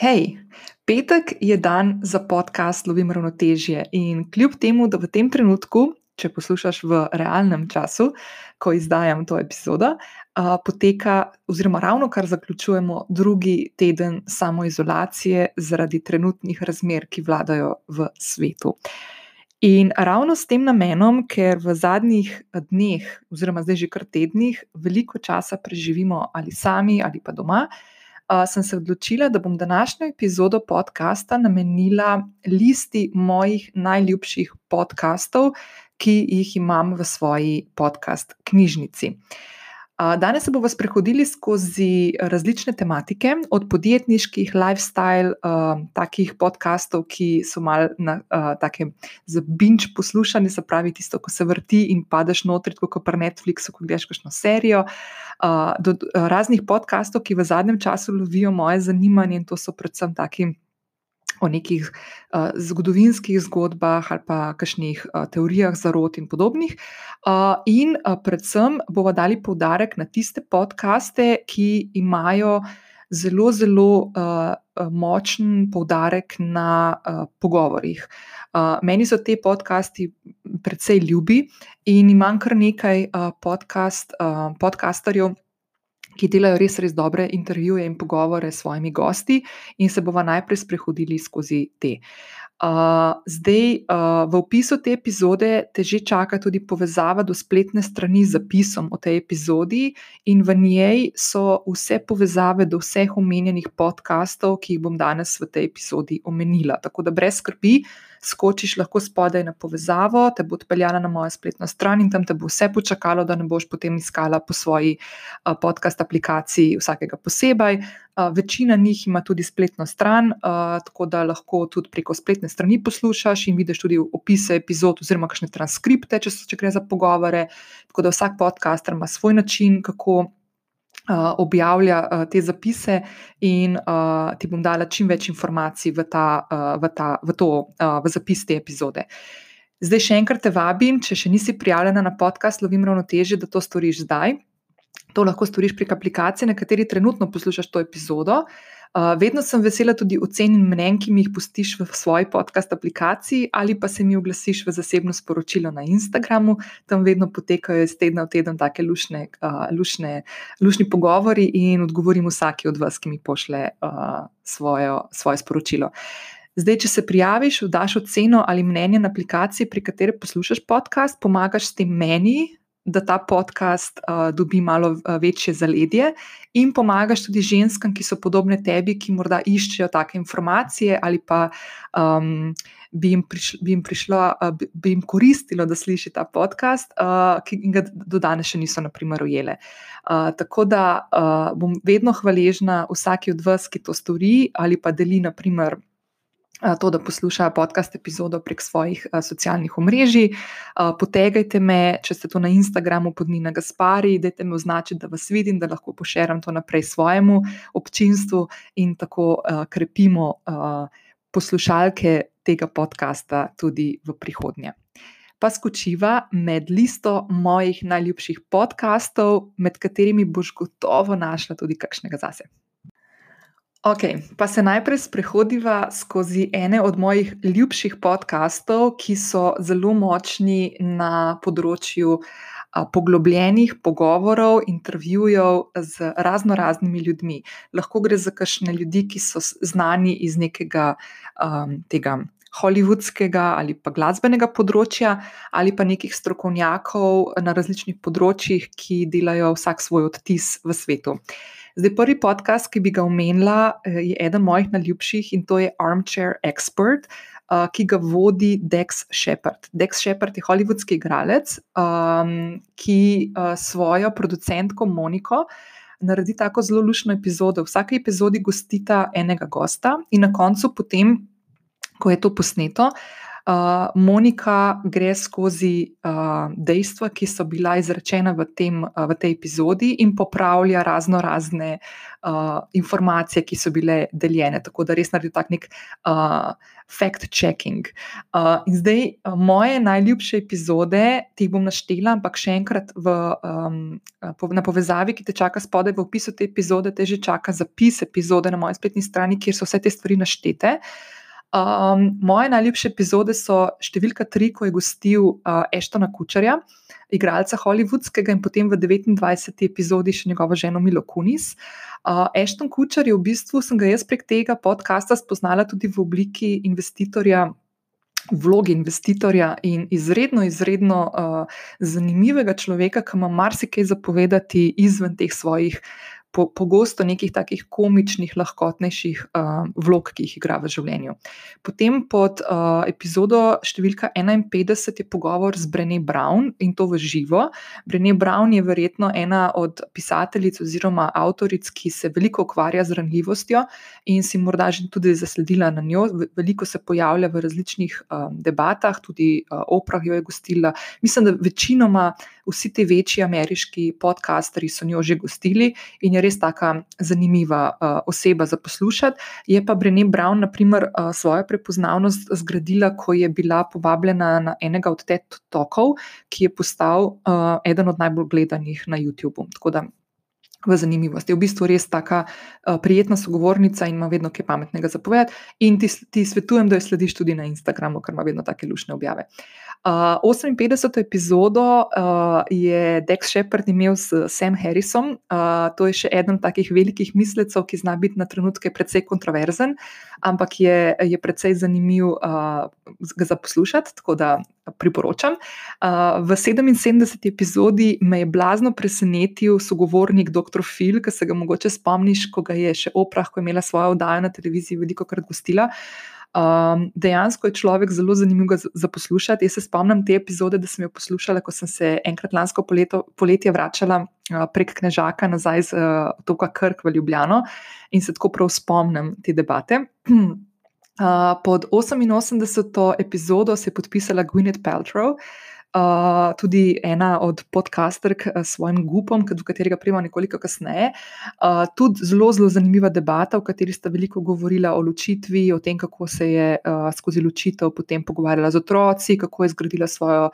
Hej, petek je dan za podcast Lovim ravnotežje in kljub temu, da v tem trenutku, če poslušaš v realnem času, ko izdajam to epizodo, poteka, oziroma ravno kar zaključujemo drugi teden samoizolacije zaradi trenutnih razmer, ki vladajo v svetu. In ravno s tem namenom, ker v zadnjih dneh, oziroma zdaj že kar tednih, veliko časa preživimo ali sami ali pa doma sem se odločila, da bom današnjo epizodo podcasta namenila listi mojih najljubših podkastov, ki jih imam v svoji podcast knjižnici. Danes se bomo sprehodili skozi različne tematike, od podjetniških, lifestyle, uh, takih podkastov, ki so malo na uh, takem za binge poslušanje, se pravi tisto, ko se vrti in padeš notri, kot pri Netflixu, ko gledaš kakšno serijo, uh, do raznih podkastov, ki v zadnjem času lovijo moje zanimanje in to so predvsem taki o nekih uh, zgodovinskih zgodbah ali pa kakšnih uh, teorijah zarot in podobnih. Uh, in uh, predvsem bomo dali poudarek na tiste podkaste, ki imajo zelo, zelo uh, močen poudarek na uh, pogovorih. Uh, meni so te podcasti precej ljubi in imam kar nekaj uh, podcast, uh, podcasterjev ki delajo res, res dobre intervjuje in pogovore s svojimi gosti, in se bomo najprej sprehodili skozi te. Uh, zdaj, uh, v opisu te epizode te že čaka tudi povezava do spletne strani z zapisom o tej epizodi, in v njej so vse povezave do vseh omenjenih podkastov, ki jih bom danes v tej epizodi omenila. Tako da brez skrbi, uh, skočiš lahko spodaj na povezavo, te bo odpeljala na mojo spletno stran in tam te bo vse počakalo, da ne boš potem iskala po svoji podcast aplikaciji vsakega posebej. Večina njih ima tudi spletno stran, tako da lahko tudi preko spletne strani poslušaš in vidiš tudi opise epizod, oziroma kakšne transkripte, če, če gre za pogovore. Tako da vsak podcaster ima svoj način, kako objavlja te zapise, in ti bom dala čim več informacij v, ta, v, ta, v, to, v zapis te epizode. Zdaj, še enkrat te vabim, če še nisi prijavljena na podcast Lovim ravnoteže, da to storiš zdaj. To lahko storiš prek aplikacije, na kateri trenutno poslušaš to epizodo. Uh, vedno sem vesela tudi ocen in mnen, ki mi jih pustiš v svoji podcast aplikaciji, ali pa se mi oglasiš v zasebno sporočilo na Instagramu. Tam vedno potekajo iz tedna v teden take lušne, uh, lušne, lušni pogovori in odgovorim vsaki od vas, ki mi pošle uh, svojo, svoje sporočilo. Zdaj, če se prijaviš, daš oceno ali mnenje na aplikaciji, pri kateri poslušaš podcast, pomagaš s tem meni, da ta podcast uh, dobi malo uh, večje zaledje, in pomagaš tudi ženskam, ki so podobne tebi, ki morda iščejo take informacije, ali pa um, bi, jim prišlo, bi, jim prišlo, uh, bi jim koristilo, da sliši ta podcast, uh, ki ga do danes še niso, na primer, ujele. Uh, tako da uh, bom vedno hvaležna vsaki od vas, ki to stori ali pa deli, naprimer to, da poslušajo podcast epizodo prek svojih socialnih omrežij. Potegajte me, če ste to na Instagramu pod Nina Gaspari, dajte mi označiti, da vas vidim, da lahko poširam to naprej svojemu občinstvu in tako krepimo poslušalke tega podcasta tudi v prihodnje. Pa skočiva med listo mojih najljubših podkastov, med katerimi boš gotovo našla tudi kakšnega zase. Ok, pa se najprej sprehodiva skozi ene od mojih ljubših podkastov, ki so zelo močni na področju poglobljenih pogovorov, intervjujev z razno raznimi ljudmi. Lahko gre za kakšne ljudi, ki so znani iz nekega um, tega. Hollywoodskega ali pa glasbenega področja, ali pa nekih strokovnjakov na različnih področjih, ki delajo vsak svoj odtis v svetu. Uh, Zdaj, prvi podcast, ki bi ga omenila, eh, je eden mojih najljubših in to je Armchair Expert, uh, ki ga vodi Dex Shepard. Dex Shepard je hollywoodski igralec, um, ki uh, svojo producentko Moniko naredi tako zelo lušno epizodo. V vsaki epizodi gostita enega gosta in na koncu, potem, ko je to posneto. Uh, Monika gre skozi uh, dejstva, ki so bila izrečena v, tem, uh, v tej epizodi, in popravlja razno razne uh, informacije, ki so bile deljene. Tako da res naredi tak nek uh, fact-checking. Uh, in zdaj uh, moje najljubše epizode, ti bom naštela, ampak še enkrat v, um, na povezavi, ki te čaka spodaj v opisu te epizode, te že čaka zapis epizode na moji spletni strani, kjer so vse te stvari naštete. Um, moje najljubše epizode so številka tri, ko je gostil uh, Eštona Kučarja, igralca Hollywoodskega, in potem v 29. epizodi še njegovo ženo Milo Kunis. Uh, Ešton Kučar je v bistvu, sem ga jaz prek tega podcasta spoznala tudi v obliki investitorja. Vlogi investitorja in izredno, izredno uh, zanimivega človeka, ki ima marsikaj zapovedati izven teh svojih po, pogosto nekih takih komičnih, lahkotnejših uh, vlog, ki jih igra v življenju. Potem pod uh, epizodo številka 51 je pogovor z Brené Brown in to v živo. Brené Brown je verjetno ena od pisateljic oziroma avtoric, ki se veliko ukvarja z ranljivostjo in si morda že tudi zasledila na njo. Veliko se pojavlja v različnih um, debatah, tudi uh, Oprah jo je gostila. Mislim, da večinoma vsi ti večji ameriški podcasteri so njo že gostili in je res tako zanimiva uh, oseba za poslušati. Je pa Brené Brown, na primer, uh, svojo prepoznavnost zgradila, ko je bila povabljena na enega od teh tokov, ki je postal uh, eden od najbolj gledanih na YouTubu. Tako da v zanimivosti. Je v bistvu res tako uh, prijetna sogovornica in ima vedno kaj pametnega zapovedati. In ti, ti svetujem, da jo slediš tudi na Instagramu, ker ima vedno take lušne objave. Uh, 58. epizodo uh, je Dex Shepard imel s Sam Harrisom. Uh, to je še eden takih velikih mislecov, ki zna biti na trenutke precej kontroverzen, ampak je, je precej zanimiv uh, ga zaposlušati, tako da priporočam. Uh, v 77. epizodi me je blazno presenetil sogovornik dr. Phil, ki se ga mogoče spomniš, ko ga je še Oprah, ko je imela svojo oddajo na televiziji, veliko krat gostila. Um, dejansko je človek zelo zanimiv za poslušati. Jaz se spomnim te epizode, da sem jo poslušala, ko sem se enkrat lansko poleto, poletje vračala uh, prek Knežaka nazaj z uh, Toka Krk v Ljubljano in se tako prav spomnim te debate. Uh, pod 88. epizodo se je podpisala Gwyneth Paltrow. Uh, tudi ena od podcasterk s svojim gupom, do katerega pridemo nekoliko kasneje. Uh, tudi zelo, zelo zanimiva debata, v kateri sta veliko govorila o ločitvi, o tem, kako se je uh, skozi ločitev potem pogovarjala z otroci, kako je zgradila svojo,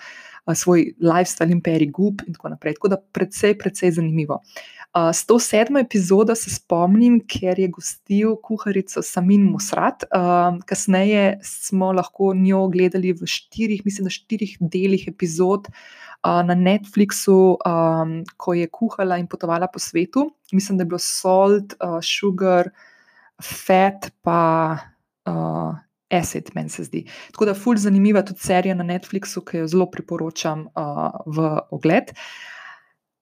uh, svoj lifestyle imperij, gup in tako naprej. Tako da precej, precej zanimivo. Uh, S to sedmo epizodo se spomnim, ker je gostil kuharico Samin Musrat. Uh, kasneje smo lahko njo gledali v štirih, mislim, štirih delih epizod uh, na Netflixu, um, ko je kuhala in potovala po svetu. Mislim, da je bilo salt, uh, sugar, fat, pa. Uh, Acid, meni se zdi. Tako da, fulj zanimiva tudi serija na Netflixu, ki jo zelo priporočam uh, v ogled. Uh,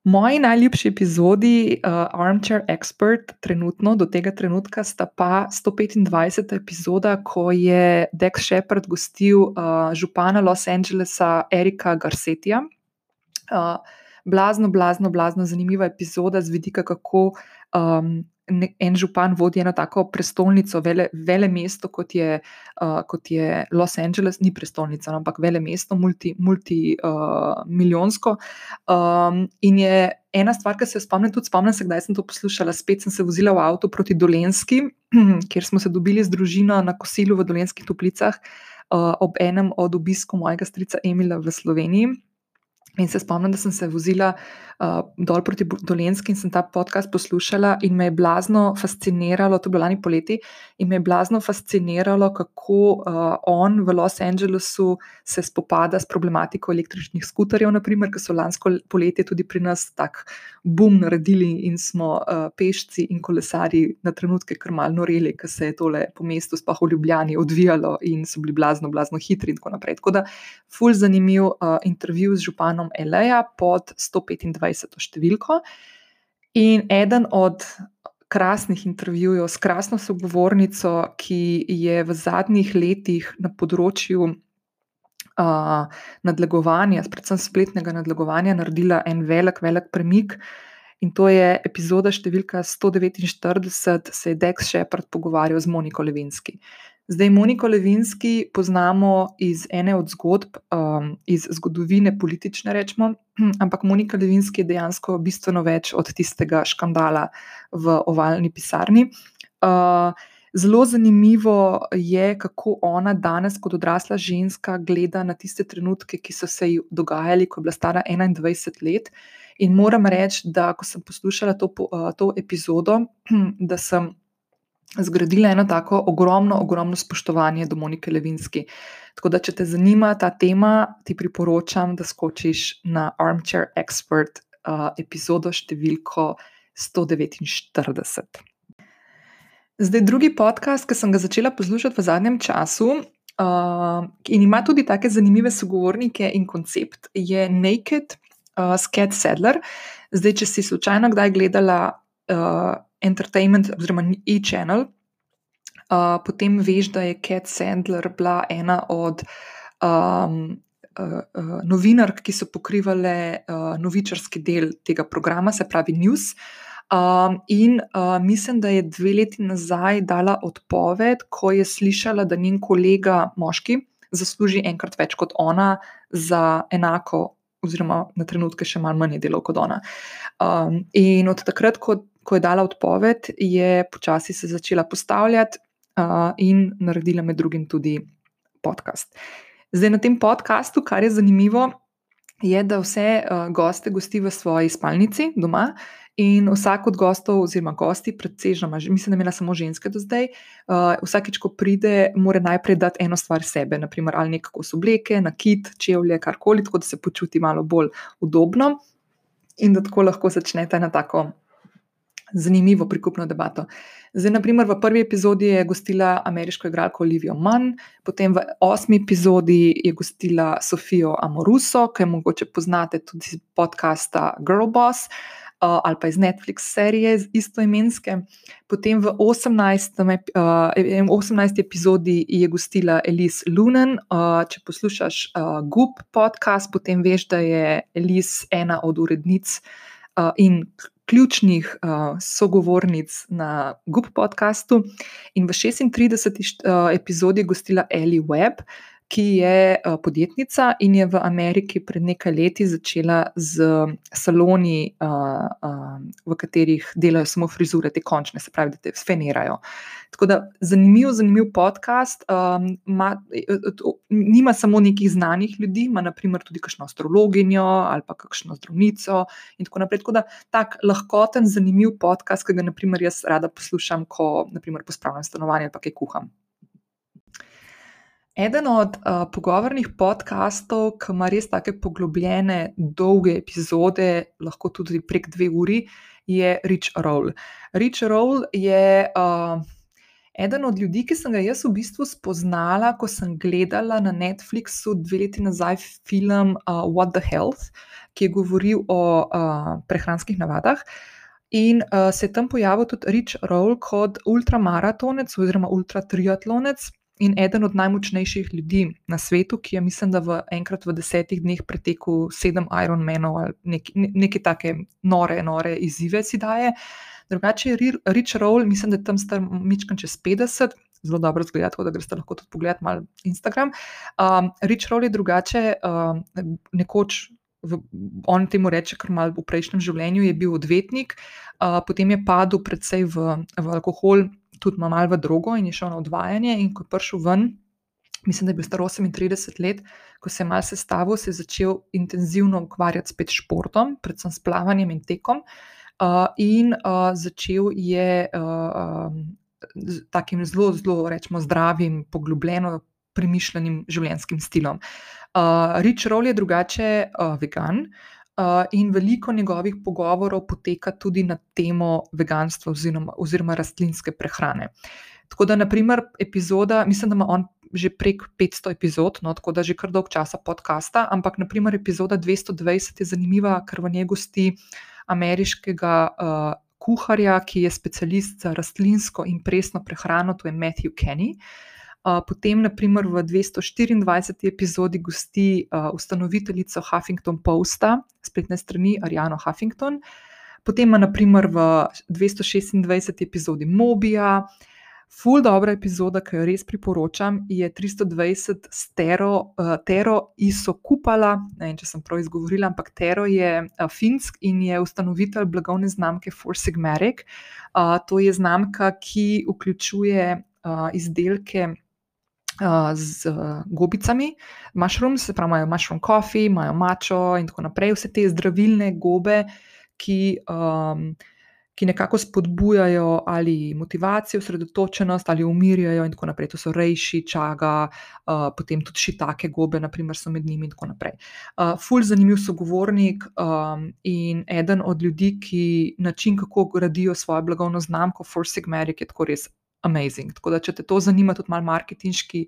Moji najljubši epizodi, uh, Armchair Expert, trenutno do tega trenutka sta pa 125. epizoda, ko je Dex Shepard gostil uh, župana Los Angelesa Erika Garcetija. Uh, blazno, blazno, blazno zanimiva epizoda z vidika, kako um, en župan vodi eno tako prestolnico, vele, vele mesto, kot je, uh, kot je Los Angeles, ni prestolnica, no, ampak vele mesto, multimilijonsko. Multi, uh, um, in je ena stvar, ki se spomnim, tudi spomnim se, kdaj sem to poslušala. Spet sem se vozila v avto proti Dolenski, kjer smo se dobili z družino na kosilu v Dolenskih toplicah. Uh, ob enem od obiskov mojega strica Emila v Sloveniji, In se spomnim, da sem se vozila uh, dol proti Dolenski in sem ta podcast poslušala, in me je blazno fasciniralo, to je bilo lani poleti, in me je blazno fasciniralo, kako uh, on v Los Angelesu se spopada s problematiko električnih skuterjev, naprimer, ki so lansko poletje tudi pri nas tako bum naredili in smo uh, pešci in kolesari na trenutke kar malo noreli, ker se je tole po mestu, sploh v Ljubljani, odvijalo in so bili blazno, blazno hitri in tako naprej. Tako da, fulj zanimiv uh, intervju z županom. Eleja pod 125. številko. In eden od krasnih intervjujev s krasno sogovornico, ki je v zadnjih letih na področju uh, nadlegovanja, predvsem spletnega nadlegovanja, naredila en velik, velik premik. In to je epizoda številka 149, se je Dex Shepard pogovarjal z Moniko Levinski. Zdaj, Moniko Levinski poznamo iz ene od zgodb, um, iz zgodovine politične, rečemo, ampak Monika Levinski je dejansko bistveno več od tistega škandala v ovalni pisarni. Uh, zelo zanimivo je, kako ona danes, kot odrasla ženska, gleda na tiste trenutke, ki so se ji dogajali, ko je bila stara 21 let. In moram reči, da ko sem poslušala to, to epizodo, da sem zgradila eno tako ogromno, ogromno spoštovanje do Monike Levinski. Tako da, če te zanima ta tema, ti priporočam, da skočiš na Armchair Expert uh, epizodo številko 149. Zdaj, drugi podcast, ki sem ga začela poslušati v zadnjem času. Uh, in ima tudi tako zanimive sogovornike in koncept, je Naked, uh, Scat Sedler. Zdaj, če si slučajno kdaj gledala uh, Entertainment oziroma e-channel, uh, potem veš, da je Cat Sandler bila ena od um, uh, uh, novinark, ki so pokrivali uh, novičarski del tega programa, se pravi News. Um, in uh, mislim, da je dve leti nazaj dala odpoved, ko je slišala, da njen kolega, moški, zasluži enkrat več kot ona za enako, oziroma na trenutke še malo manj delov kot ona. Um, in od takrat, ko ko je dala odpoved, je počasi se začela postavljati uh, in naredila med drugim tudi podcast. Zdaj na tem podkastu, kar je zanimivo, je, da vse uh, goste gosti v svoji spalnici doma. In vsak od gostov, oziroma gosti, predvsej, mislim, da je imela samo ženske do zdaj, uh, vsakeč, ko pride, mora najprej dati eno stvar sebe, naprimer ali nekako obleke, nakit, čevlje, karkoli, tako da se počuti malo bolj udobno in da tako lahko začnete na tako zanimivo prikupno debato. Zdaj, naprimer, v prvi epizodi je gostila ameriško igralko Olivijo Mann, potem v osmi epizodi je gostila Sofijo Amoruso, ki jo mogoče poznate tudi iz podcasta Girl Boss. Uh, ali pa iz Netflix serije istoimenske. Potem v 18. Uh, 18. epizodi je gostila Elise Lunen. Uh, če poslušaš uh, Goop podcast, potem veš, da je Elise ena od urednic uh, in ključnih uh, sogovornic na GUP podkastu. In v 36. Uh, epizodi je gostila Ellie Webb, ki je uh, podjetnica in je v Ameriki pred nekaj leti začela z saloni, uh, uh, v katerih delajo samo frizure, te končne, se pravi, da te sfenirajo. Tako da zanimiv, zanimiv podcast. Um, ma, nima samo nekih znanih ljudi, ima naprimer tudi kakšno astrologinjo ali pa kakšno zdravnico in tako naprej. Tako da tak lahkoten, zanimiv podcast, ki ga naprimer jaz rada poslušam, ko naprimer pospravljam stanovanje ali pa kaj kuham. Eden od uh, pogovornih podkastov, ki ima res tako poglobljene, dolge epizode, lahko tudi prek dve uri, je Rich Roll. Rich Roll je. Uh, Eden od ljudi, ki sem ga jaz v bistvu spoznala, ko sem gledala na Netflixu dve leti nazaj film uh, What the Health, ki je govoril o uh, prehranskih navadah. In uh, se je tam pojavil tudi Rich Roll kot ultramaratonec oziroma ultratriatlonec in eden od najmočnejših ljudi na svetu, ki je, mislim, da v enkrat v desetih dneh pretekel sedem Ironmanov ali nek, ne, neke take nore, nore izzive si daje. Drugače je Rich Roll, mislim, da je tam star Mičkan čez 50. Zelo dobro zgleda, tako da greste lahko tudi pogledat malo Instagram. Um, Rich Roll je drugače, um, nekoč, v, on temu reče, ker malo v prejšnjem življenju je bil odvetnik, uh, potem je padel predvsej v, v alkohol, tudi malo v drogo in je šel na odvajanje. In ko je prišel ven, mislim, da je bil star 38 let, ko se je malo sestavil, se je začel intenzivno ukvarjati spet s športom, predvsem s plavanjem in tekom. Uh, in uh, začel je uh, um, takim zelo, zelo, rečemo, zdravim, poglobljeno, premišljenim življenjskim stilom. Uh, Rich Roll je drugače uh, vegan. In veliko njegovih pogovorov poteka tudi na temo veganstva oziroma, oziroma rastlinske prehrane. Tako da, naprimer, epizoda, mislim, da ima on že prek 500 epizod, no, tako da že kar dolg časa podcasta, ampak, naprimer, epizoda 220 je zanimiva, ker v njej gosti ameriškega uh, kuharja, ki je specialist za rastlinsko in presno prehrano, to je Matthew Kenny. Uh, potem, naprimer, v 224. epizodi gosti ustanoviteljico Huffington Posta, spletne strani Ariano Huffington, potem ima naprimer v 226. epizodi Mobija, Ful dobra epizoda, ki jo res priporočam, je 320 stero, uh, Tero Isokupala. Ne vem, če sem prav izgovorila, ampak Tero je uh, finsk in je ustanovitelj blagovne znamke For Sigmatic. Uh, to je znamka, ki vključuje uh, izdelke. Z gobicami, mushrooms, se pravi, imajo mushroom coffee, imajo mačo in tako naprej, vse te zdravilne gobe, ki um, ki nekako spodbujajo ali motivacijo, osredotočenost, ali umirjajo, in tako naprej. To so rejši, čaga, uh, potem tudi šitake, gobe, naprimer, so med njimi in tako naprej. Uh, ful, zanimiv sogovornik um, in eden od ljudi, ki način, kako gradijo svojo blagovno znamko, For Sigmatic, je tako res amazing. Tako da, če te to zanima, tudi malo marketinški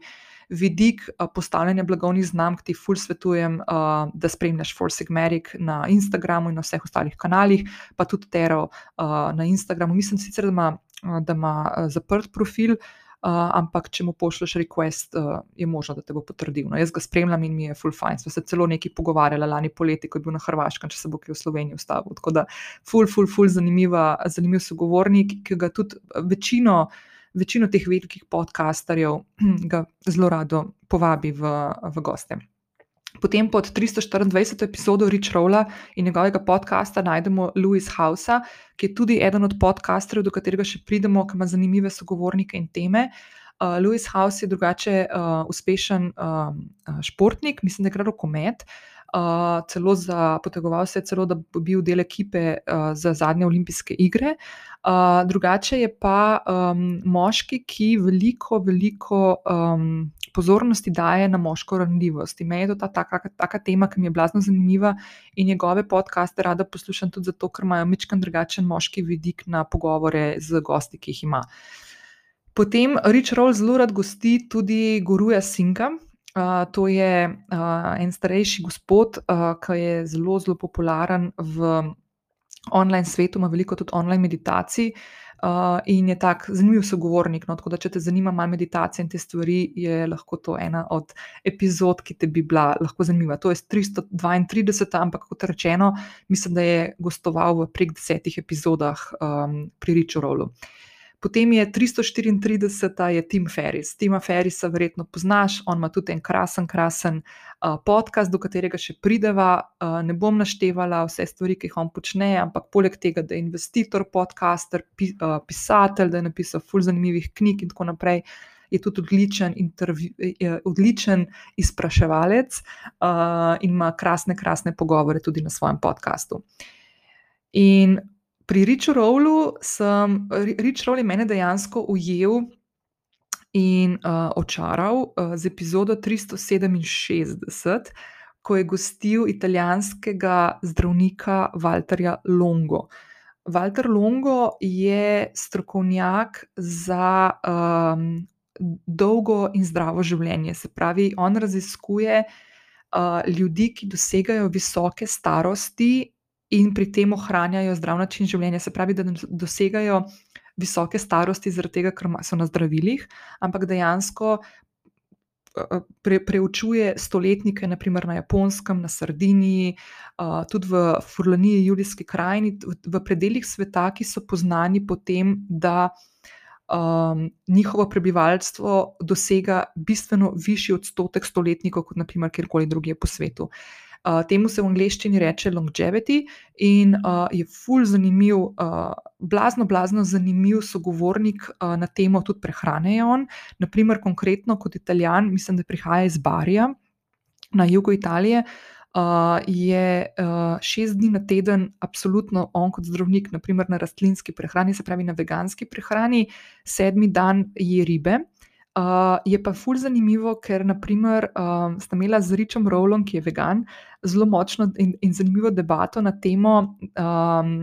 vidik postavljanja blagovnih znamk, ti ful svetujem, da spremljaš For Sigmatic na Instagramu in na vseh ostalih kanalih, pa tudi Tero na Instagramu. Mislim sicer, da ima, da ima zaprt profil. Uh, ampak, če mu pošlješ request, uh, je možno, da te bo potrdil. No, jaz ga spremljam in mi je full fine. Smo se celo nekaj pogovarjali lani poleti, ko je bil na Hrvaškem, če se bo kaj v Sloveniji ustavil. Tako da, full, full, full, zanimiv sogovornik, ki ga tudi večino uh, večino teh velikih podcasterjev ga zelo rado povabi v, v goste. Potem pod 324. epizodo Rich Rolla in njegovega podcasta najdemo Louis Hausa, ki je tudi eden od podcasterjev, do katerega še pridemo, ki ima zanimive sogovornike in teme. Uh, Louis House je drugače uh, uspešen uh, športnik, mislim, da je gre rokomet. Uh, uh, celo za, potegoval se je celo, da bi bil del ekipe uh, za zadnje olimpijske igre. Uh, drugače je pa um, moški, ki veliko, veliko um, pozornosti daje na moško ranljivost. Meni je to ta taka, taka tema, ki mi je blazno zanimiva in njegove podcaste rada poslušam tudi zato, ker imajo mečkan drugačen moški vidik na pogovore z gosti, ki jih ima. Potem Rich Roll zelo rad gosti tudi Guruja Singa, to je uh, en starejši gospod, uh, ki je zelo, zelo popularen v online svetu, ima veliko tudi online meditacij. Uh, in je tak zanimiv sogovornik. No, tako da, če te zanima malo meditacije in te stvari, je lahko to ena od epizod, ki te bi bila lahko zanimiva. To je 332, ampak kot rečeno, mislim, da je gostoval v prek desetih epizodah um, pri Richu Rolu. Uh, Potem je 334, je Tim Ferris. Tima Ferrisa verjetno poznaš, on ima tudi en krasen, krasen uh, podcast, do katerega še prideva. Uh, ne bom naštevala vse stvari, ki jih on počne, ampak poleg tega, da je investitor, podcaster, pi, uh, pisatelj, da je napisal ful zanimivih knjig in tako naprej. Je tudi odličen, je odličen izpraševalec uh, in ima krasne, krasne pogovore tudi na svojem podkastu. In pri Richu Rowlu sem, Rich Roll je mene dejansko ujel in uh, očaral uh, z epizodo 367, ko je gostil italijanskega zdravnika Walterja Longo. Walter Longo je strokovnjak za um, dolgo in zdravo življenje. Se pravi, on raziskuje uh, ljudi, ki dosegajo visoke starosti in pri tem ohranjajo zdrav način življenja, se pravi, da dosegajo visoke starosti, zaradi tega, ker so na zdravilih, ampak dejansko pre, preučuje stoletnike, naprimer na Japonskem, na Sardiniji, tudi v Furlaniji, Julijski krajini, v predeljih sveta, ki so poznani po tem, da. Um, njihovo prebivalstvo dosega bistveno višji odstotek stoletnikov, kot naprimer kjerkoli drugje po svetu. Uh, temu se v angleščini reče longevity in uh, je ful zanimiv, uh, blazno, blazno zanimiv sogovornik uh, na temo tudi prehrane. Je on, naprimer, konkretno kot italijan, mislim, da prihaja iz Barija na jugu Italije. Uh, je uh, šest dni na teden, absolutno on kot zdravnik, naprimer na rastlinski prehrani, se pravi na veganski prehrani, sedmi dan je ribe. Uh, je pa fulj zanimivo, ker naprimer, um, sta imela z Richom Rowlom, ki je vegan, zelo močno in, in zanimivo debato na temo um,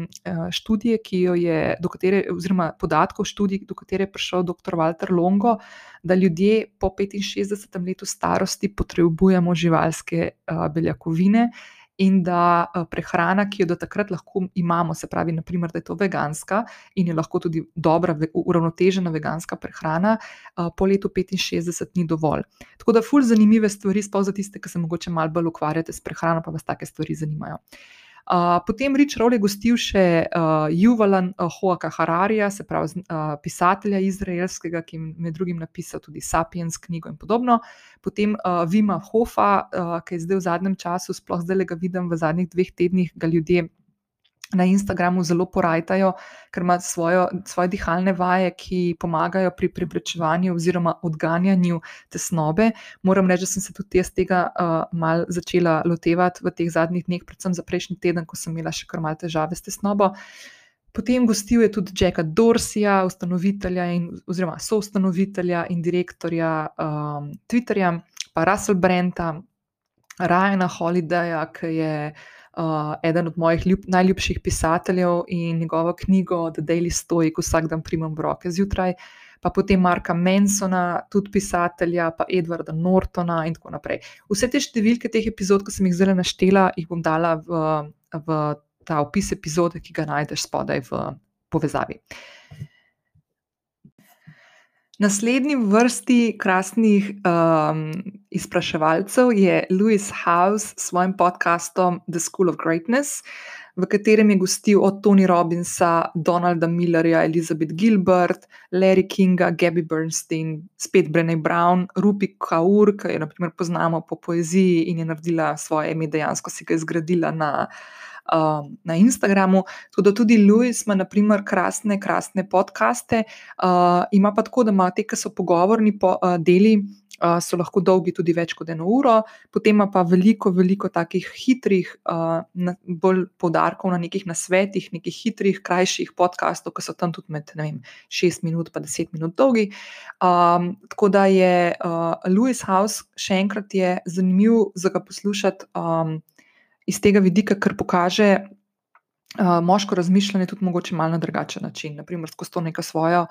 študije, ki jo je, katere, oziroma podatkov študij, do katere je prišel dr. Walter Longo, da ljudje po 65. letu starosti potrebujemo živalske uh, beljakovine in da eh, prehrana, ki jo do takrat lahko imamo, se pravi, naprimer, da je to veganska in je lahko tudi dobra, uravnotežena veganska prehrana, eh, po letu 65 ni dovolj. Tako da, fulj zanimive stvari, sploh za tiste, ki se morda malo bolj ukvarjate s prehrano, pa vas take stvari zanimajo. Uh, potem Rich Roll je gostil še uh, Juvalan Hoaka Hararija, se pravi uh, pisatelja izraelskega, ki je med drugim napisal tudi Sapiens knjigo in podobno. Potem uh, Vima Hofa, uh, ki je zdaj v zadnjem času, sploh zdaj le ga vidim v zadnjih dveh tednih, ga ljudje na Instagramu zelo porajtajo, ker ima svojo, svoje dihalne vaje, ki pomagajo pri preprečevanju oziroma odganjanju tesnobe. Moram reči, da sem se tudi jaz tega uh, mal začela lotevati v teh zadnjih dneh, predvsem za prejšnji teden, ko sem imela še kar mal težave s tesnobo. Potem gostil je tudi Jacka Dorsija, ustanovitelja in, oziroma soustanovitelja in direktorja um, Twitterja, pa Russell Brenta, Ryana Holidaya, ki je uh, eden od mojih ljub, najljubših pisateljev in njegovo knjigo The Daily Stoic, vsak dan primem v roke zjutraj. Pa potem Marka Mansona, tudi pisatelja, pa Edwarda Nortona in tako naprej. Vse te številke teh epizod, ki sem jih zelo naštela, jih bom dala v, v ta opis epizode, ki ga najdeš spodaj v povezavi. Naslednji v vrsti krasnih um, izpraševalcev je Louis House s svojim podcastom The School of Greatness, v katerem je gostil od Tony Robbinsa, Donalda Millerja, Elizabeth Gilbert, Larry Kinga, Gabby Bernstein, spet Brené Brown, Rupi Kaur, ki jo naprimer poznamo po poeziji in je naredila svoje ime, dejansko si ga izgradila na um, na Instagramu. Tudi, tudi Louis ima, naprimer, krasne, krasne podcaste. Uh, ima pa tako, da ima te, ki so pogovorni po, uh, deli. Uh, so lahko dolgi tudi več kot eno uro, potem pa veliko, veliko takih hitrih, uh, na, bolj podarkov na nekih nasvetih, nekih hitrih, krajših podkastov, ki so tam tudi med vem, 6 minut in 10 minut dolgi. Um, tako da je uh, Louis House še enkrat zanimiv za ga poslušati. Um, iz tega vidika, ker pokaže uh, moško razmišljanje tudi mogoče malo na drugačen način, naprimer skozi to neko svojo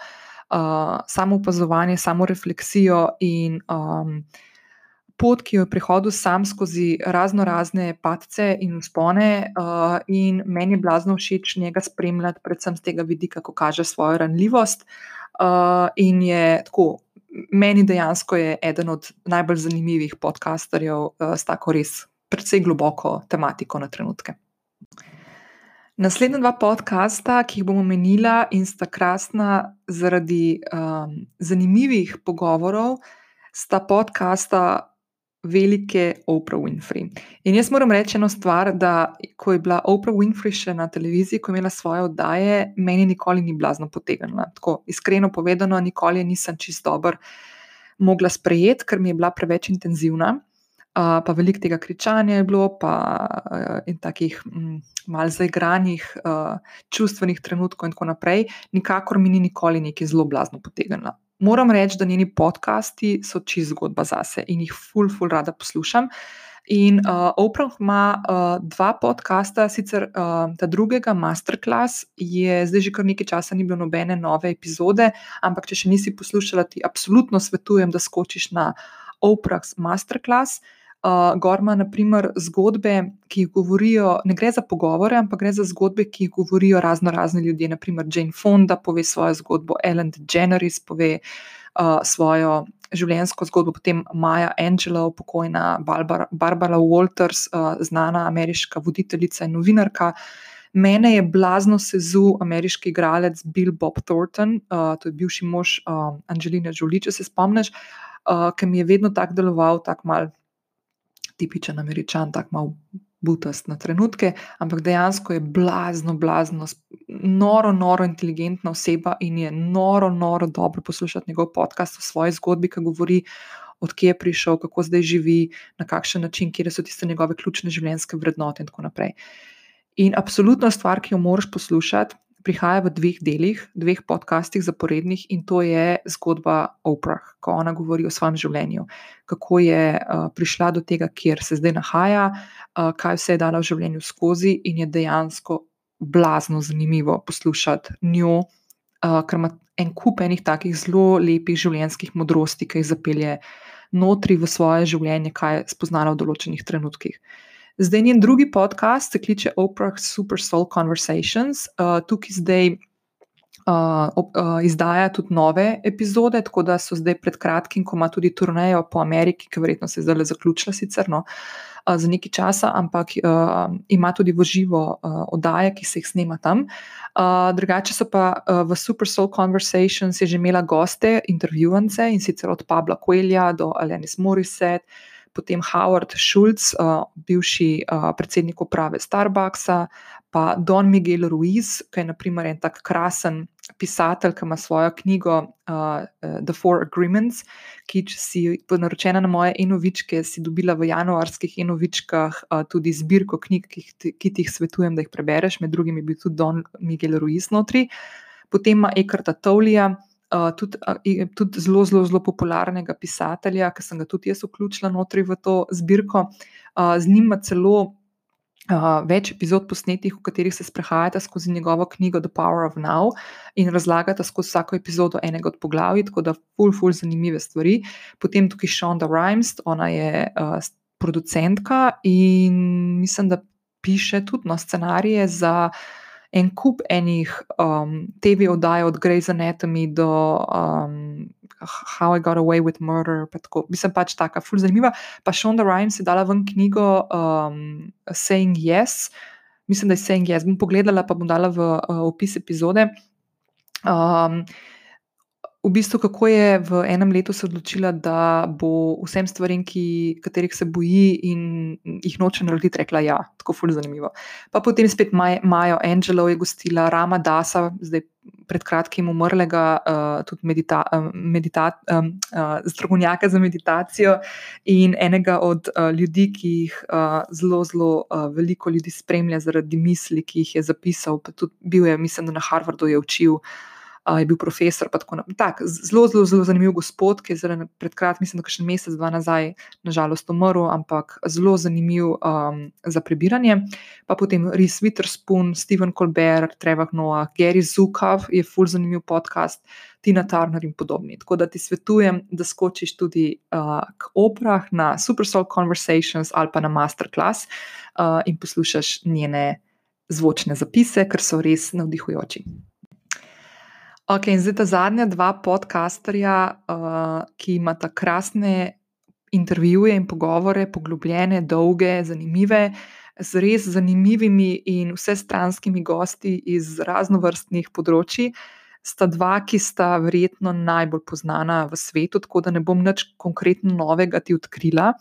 uh, samo opazovanje, samo refleksijo in um, pot, ki jo je prihodil sam skozi razno razne padce in uspone. Uh, in meni je blazno všeč njega spremljati, predvsem z tega vidika, ko kaže svojo ranljivost. Uh, in je tako. Meni dejansko je eden od najbolj zanimivih podcasterjev uh, s tako res precej globoko tematiko na trenutke. Naslednja dva podcasta, ki jih bomo menila in sta krasna zaradi um, zanimivih pogovorov, sta podcasta velike Oprah Winfrey. In jaz moram reči eno stvar, da ko je bila Oprah Winfrey še na televiziji, ko je imela svoje oddaje, meni nikoli ni blazno potegnila. Tako iskreno povedano, nikoli nisem čist dobro mogla sprejeti, ker mi je bila preveč intenzivna pa veliko tega kričanja je bilo, pa uh, in takih um, mal zaigranih uh, čustvenih trenutkov, in tako naprej. Nikakor mi ni nikoli nekaj zelo blazno potegnilo. Moram reči, da njeni podcasti so čist zgodba zase in jih ful, ful rada poslušam. In uh, Oprah ima uh, dva podcasta, sicer uh, ta drugega, Masterclass, je zdaj že kar nekaj časa ni bilo nobene nove epizode, ampak če še nisi poslušala, ti absolutno svetujem, da skočiš na Oprah's Masterclass. Uh, Uh, Gorma, naprimer, zgodbe, ki jih govorijo, ne gre za pogovore, ampak gre za zgodbe, ki jih govorijo razno razni ljudje. Naprimer, Jane Fonda pove svojo zgodbo, Ellen DeGeneres pove uh, svojo življenjsko zgodbo, potem Maja Angelou, pokojna Barbara, Barbara Walters, uh, znana ameriška voditeljica in novinarka. Mene je blazno sezu ameriški igralec Bill Bob Thornton, uh, to je bivši mož uh, Angelina Jolie, če se spomniš, uh, ki mi je vedno tako deloval, tako malce tipičen američan, tako malo butast na trenutke, ampak dejansko je blazno, blazno, noro, noro inteligentna oseba in je noro, noro dobro poslušati njegov podcast o svoji zgodbi, ki govori. Odkje je prišel, kako zdaj živi, na kakšen način, kje so tiste njegove ključne življenjske vrednote, in tako naprej. In absolutna stvar, ki jo moraš poslušati, prihaja v dveh delih, dveh podcastih zaporednih in to je zgodba Oprah, ko ona govori o svojem življenju, kako je uh, prišla do tega, kjer se zdaj nahaja, uh, kaj vse je dala v življenju skozi in je dejansko blazno zanimivo poslušati njo, uh, ker ima en kup enih takih zelo lepih življenjskih modrosti, ki jih zapelje notri v svoje življenje, kaj je spoznala v določenih trenutkih. Zdaj njen drugi podcast se kliče Oprah Super Soul Conversations. Uh, tukaj zdaj Uh, uh, izdaja tudi nove epizode, tako da so zdaj pred kratkim, ko ima tudi turnejo po Ameriki, ki verjetno se je zdaj zaključila, sicer no, uh, za nekaj časa, ampak uh, ima tudi v živo uh, oddaje, ki se jih snema tam. Uh, drugače so pa uh, v Super Soul Conversations že imela goste, intervjuvance in sicer od Pabla Coelja do Alenis Morissette potem Howard Schultz, uh, bivši uh, predsednik uprave Starbucksa, pa Don Miguel Ruiz, ki je naprimer en tak krasen pisatelj, ki ima svojo knjigo uh, The Four Agreements, ki si naročena na moje enovičke, si dobila v januarskih enovičkah uh, tudi zbirko knjig, ki, ki ti jih svetujem, da jih prebereš, med drugim je bil tudi Don Miguel Ruiz notri. Potem ima Ekarta Tolija, tudi, uh, tudi zelo, zelo, zelo popularnega pisatelja, ki sem ga tudi jaz vključila notri v to zbirko. Uh, z njim ima celo uh, več epizod posnetih, v katerih se sprehajate skozi njegovo knjigo The Power of Now in razlagate skozi vsako epizodo enega od poglavij, tako da ful, ful, zanimive stvari. Potem tukaj Shonda Rhimes, ona je uh, producentka in mislim, da piše tudi no, scenarije za en kup enih um, TV oddaj, od Grey's Anatomy do um, How I Got Away with Murder. Pa tako, mislim pač taka, ful zanimiva. Pa Shonda Rhimes je dala ven knjigo um, Saying Yes. Mislim, da je Saying Yes. Bom pogledala, pa bom dala v uh, opis epizode. Um, v bistvu, kako je v enem letu se odločila, da bo vsem stvarem, ki, katerih se boji in jih noče narediti, rekla: Ja, tako fully zanimivo. Pa potem spet Maj, Majo Angelo je gostila, Rama Dasa, zdaj pred kratkim umrlega, uh, tudi medita, uh, medita, um, uh, strokovnjaka za meditacijo in enega od uh, ljudi, ki jih uh, zelo, zelo uh, veliko ljudi spremlja zaradi misli, ki jih je zapisal. Tudi bil je, mislim, da na Harvardu je učil je bil profesor. Tak, zelo, zelo, zelo zanimiv gospod, ki je pred kratkim, mislim, da še mesec, dva nazaj, nažalost, umrl, ampak zelo zanimiv um, za prebiranje. Pa potem Reese Witherspoon, Steven Colbert, Trevor Noah, Gary Zukav je full zanimiv podcast. Tina Turner in podobni. Tako da ti svetujem, da skočiš tudi uh, k oprah na Super Soul Conversations ali pa na Masterclass uh, in poslušaš njene zvočne zapise, ker so res navdihujoči. Ok, in zdaj ta zadnja dva podcasterja, uh, ki imata krasne intervjuje in pogovore, poglobljene, dolge, zanimive, z res zanimivimi in vsestranskimi gosti iz raznovrstnih področji, sta dva, ki sta verjetno najbolj znana v svetu, tako da ne bom nič konkretno novega ti odkrila.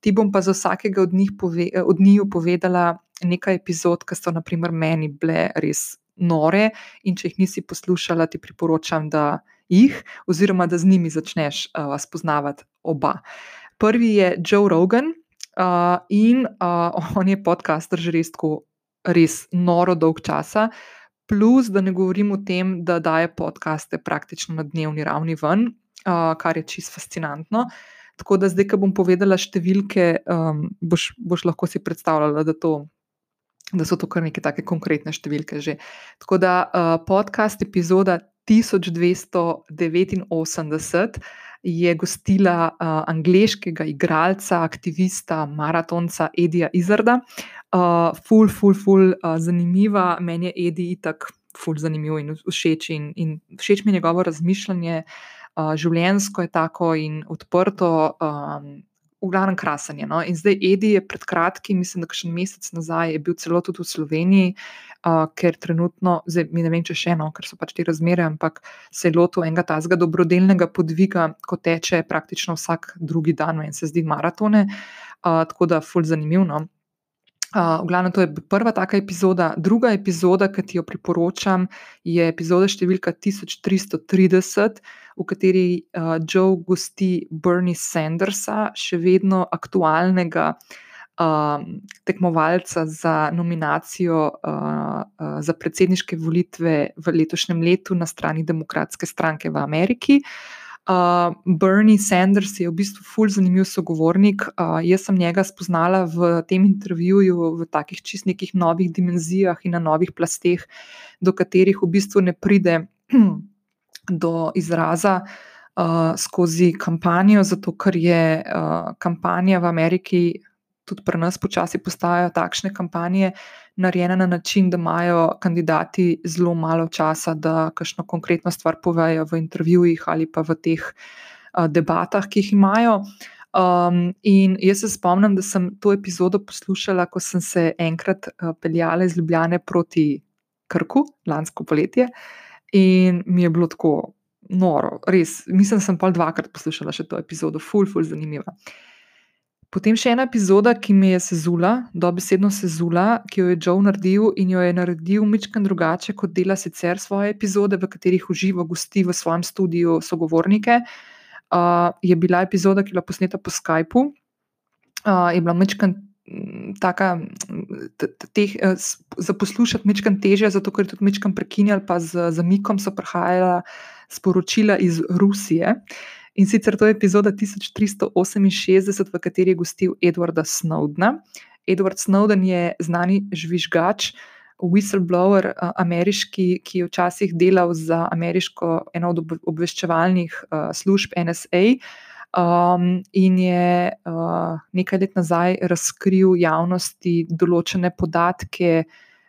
Ti bom pa za vsakega od njih, pove, od njih povedala nekaj epizod, ki so, naprimer, meni bile res nore, in če jih nisi poslušala, ti priporočam, da jih, oziroma da z njimi začneš uh, spoznavati oba. Prvi je Joe Rogan uh, in uh, on je podcaster že res, tako, res noro dolg časa. Plus, da ne govorim o tem, da daje podcaste praktično na dnevni ravni ven, uh, kar je čisto fascinantno. Tako da zdaj, ko bom povedala številke, um, boš, boš lahko si predstavljala, da to da so to kar neke take konkretne številke. Že. Tako da uh, podcast epizoda 1289 je gostila uh, angliškega igralca, aktivista, maratonca Edija Izarda. Uh, ful, ful, ful, uh, zanimiva, meni je Edi itak. Ful zanimiv in všeč, in, in všeč mi je njegovo razmišljanje, uh, življensko je tako in odprto. Um, v glavnem krasanje. No? In zdaj Edi je pred kratkim, mislim, da še mesec nazaj je bil celo tudi v Sloveniji, uh, ker trenutno, zdaj mi ne vem, če še eno, ker so pač te razmere, ampak se je lotil enega tazga dobrodelnega podviga, ko teče praktično vsak drugi dan in se zdi maratone. Uh, tako da, fulj zanimivo. No? Uh, v glavnem, to je prva taka epizoda. Druga epizoda, ki ti jo priporočam, je epizoda številka 1330, v kateri uh, Joe gosti Bernie Sandersa, še vedno aktualnega uh, tekmovalca za nominacijo uh, uh, za predsedniške volitve v letošnjem letu na strani Demokratske stranke v Ameriki. Uh, Uh, Bernie Sanders je v bistvu fulj zanimiv sogovornik. Uh, jaz sem njega spoznala v tem intervjuju v takih čist nekih novih dimenzijah in na novih plasteh, do katerih v bistvu ne pride do izraza uh, skozi kampanjo, zato ker je uh, kampanja v Ameriki tudi pri nas počasi postajajo takšne kampanje narejene na način, da imajo kandidati zelo malo časa, da kakšno konkretno stvar povejo v intervjujih ali pa v teh uh, debatah, ki jih imajo. Um, in jaz se spomnim, da sem to epizodo poslušala, ko sem se enkrat uh, peljala iz Ljubljane proti Krku, lansko poletje, in mi je bilo tako noro, res. Mislim, da sem pol dvakrat poslušala še to epizodo, ful, ful, zanimiva. Potem še ena epizoda, ki me je sezula, dobesedno sezula, ki jo je Joe naredil in jo je naredil mičken drugače, kot dela sicer svoje epizode, v katerih uživa gosti v svojem studiu sogovornike. Uh, je bila epizoda, ki je bila posneta po Skypu, uh, je bila mičken taka, teh, eh, za poslušati mečkam teže, zato ker tudi mečkam prekinjali, pa z zamikom so prihajala sporočila iz Rusije. In sicer to je epizoda 1368, v kateri je gostil Edwarda Snowdena. Edward Snowden je znani žvižgač, whistleblower, eh, ameriški, ki je včasih delal za ameriško eno od obveščevalnih uh, služb NSA. Um, in je uh, nekaj let nazaj razkril javnosti določene podatke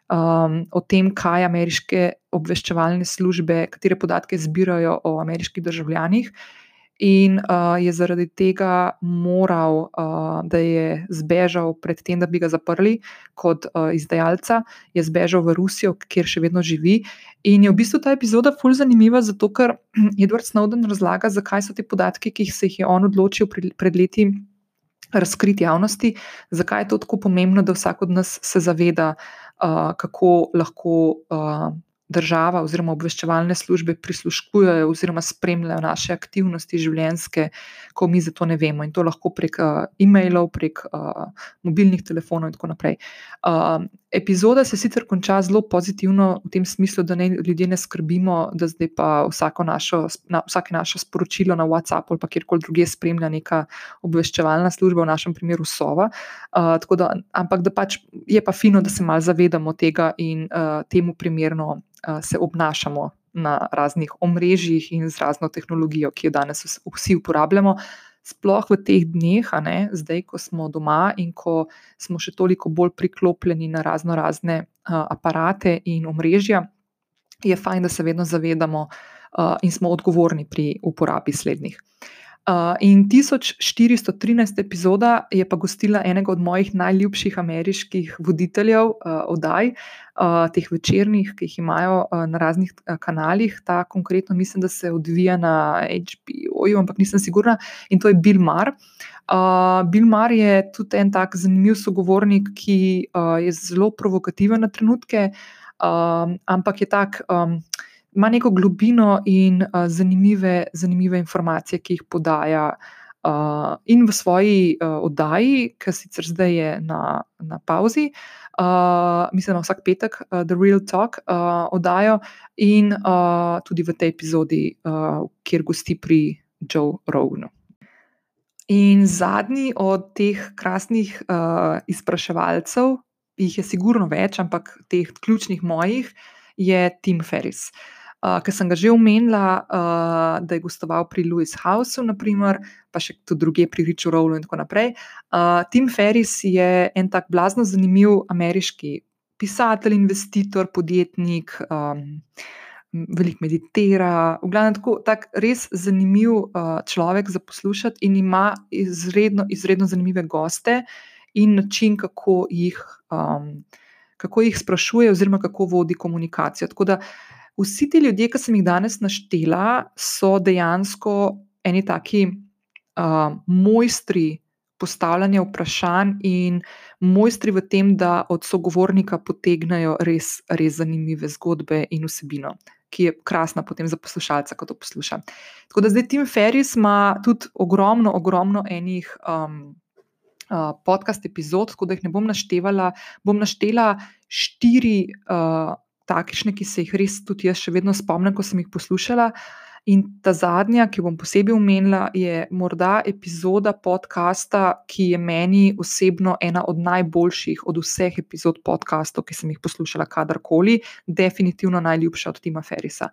um, o tem, kaj ameriške obveščevalne službe, katere podatke zbirajo o ameriških državljanih in uh, je zaradi tega moral, uh, da je zbežal pred tem, da bi ga zaprli kot uh, izdajalca, je zbežal v Rusijo, kjer še vedno živi. In je v bistvu ta epizoda fulj zanimiva, zato ker Edward Snowden razlaga, zakaj so ti podatki, ki se jih je on odločil pred leti. Razkriti javnosti, zakaj je to tako pomembno, da vsak od nas se zaveda, uh, kako lahko uh, država oziroma obveščevalne službe prisluškujejo oziroma spremljajo naše aktivnosti življenjske, ko mi za to ne vemo. In to lahko prek uh, e-mailov, prek uh, mobilnih telefonov in tako naprej. Uh, epizoda se sicer konča zelo pozitivno v tem smislu, da ne, ljudje ne skrbimo, da zdaj pa vsako našo, na, vsake naše sporočilo na WhatsApp ali pa kjerkoli drugje spremlja neka obveščevalna služba, v našem primeru Sova. Uh, da, ampak da pač je pa fino, da se malo zavedamo tega in uh, temu primerno se obnašamo na raznih omrežjih in z razno tehnologijo, ki jo danes vsi uporabljamo. Sploh v teh dneh, ne, zdaj, ko smo doma in ko smo še toliko bolj priklopljeni na razno razne uh, aparate in omrežja, je fajn, da se vedno zavedamo uh, in smo odgovorni pri uporabi slednjih. Uh, in 1413 epizoda je pa gostila enega od mojih najljubših ameriških voditeljev uh, oddaj, uh, teh večernih, ki jih imajo uh, na raznih uh, kanalih. Ta konkretno mislim, da se odvija na HBO, ampak nisem sigurna. In to je Bill Maher. Uh, Bill Maher je tudi en tak zanimiv sogovornik, ki uh, je zelo provokativen na trenutke, uh, ampak je tak. Um, ima neko globino in uh, zanimive, zanimive informacije, ki jih podaja. Uh, in v svoji uh, oddaji, ki sicer zdaj je na, na pauzi, uh, mislim, da vsak petek, uh, The Real Talk, uh, oddajo in uh, tudi v tej epizodi, uh, kjer gosti pri Joe Rognu. In zadnji od teh krasnih uh, izpraševalcev, jih je sigurno več, ampak teh ključnih mojih, je Tim Ferris. Uh, uh, ki sem ga že omenila, uh, da je gostoval pri Louis Houseu, naprimer, pa še tudi druge pri Richu Rowlu in tako naprej. Uh, Tim Ferris je en tak blazno zanimiv ameriški pisatelj, investitor, podjetnik. Um, Veliko meditira, v glavnem, tako tak res zanimiv uh, človek za poslušati, in ima izredno, izredno zanimive goste in način, kako jih, um, kako jih sprašuje, oziroma kako vodi komunikacijo. Tako da uh, Vsi ti ljudje, ki sem jih danes naštela, so dejansko eni taki uh, mojstri postavljanja vprašanj in mojstri v tem, da od sogovornika potegnajo res, res zanimive zgodbe in vsebino, ki je krasna potem za poslušalca, ko to posluša. Tako da zdaj Tim Ferris ima tudi ogromno, ogromno enih. Um, Uh, podcast epizod, tako da jih ne bom naštevala. Bom naštela štiri uh, takšne, ki se jih res tudi jaz še vedno spomnim, ko sem jih poslušala. In ta zadnja, ki bom posebej omenila, je morda epizoda podcasta, ki je meni osebno ena od najboljših od vseh epizod podcastov, ki sem jih poslušala kadarkoli, definitivno najljubša od Tima Ferisa.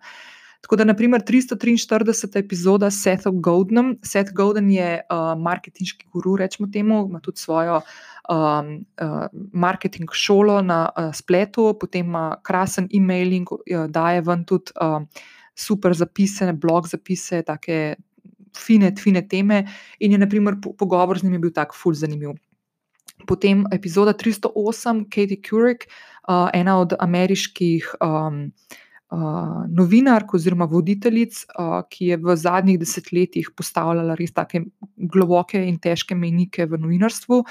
Tako da, naprimer, 343. epizoda s Sethom Goldenom. Seth Golden je uh, marketinški guru, rečemo temu, ima tudi svojo um, uh, marketing šolo na uh, spletu, potem ima krasen e-mailing, uh, daje ven tudi uh, super zapise, blog zapise, take fine, fine teme. In je, naprimer, po, pogovor z njim bil tako ful zanimiv. Potem epizoda 308, Katie Couric, uh, ena od ameriških. Um, uh, novinark oziroma voditeljic, uh, ki je v zadnjih desetletjih postavljala res tako globoke in težke mejnike v novinarstvu.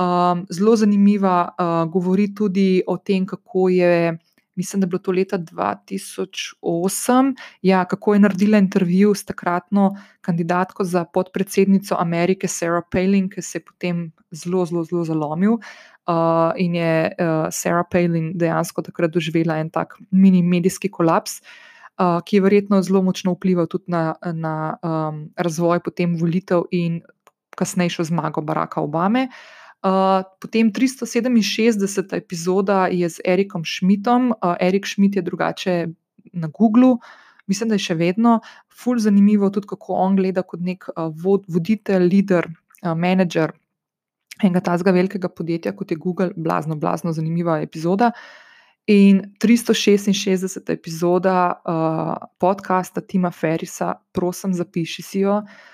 Um, zelo zanimiva, uh, govori tudi o tem, kako je mislim, da je bilo to leta 2008, ja, kako je naredila intervju s takratno kandidatko za podpredsednico Amerike, Sarah Palin, ki se je potem zelo, zelo, zelo zalomil. Uh, in je uh, Sarah Palin dejansko takrat doživela en tak mini medijski kolaps, uh, ki je verjetno zelo močno vplival tudi na, na um, razvoj potem volitev in kasnejšo zmago Baracka Obame. Uh, Uh, potem 367. epizoda je z Erikom Schmidtom. Uh, Erik Schmidt je drugače na Googlu, mislim, da je še vedno. Ful zanimivo tudi, kako on gleda kot nek uh, vod, voditelj, voditelj, uh, menedžer enega tazga velikega podjetja, kot je Google. Blazno, blazno zanimiva epizoda. In 366. epizoda uh, podcasta Tima Ferisa, prosim, zapiši si jo. Uh,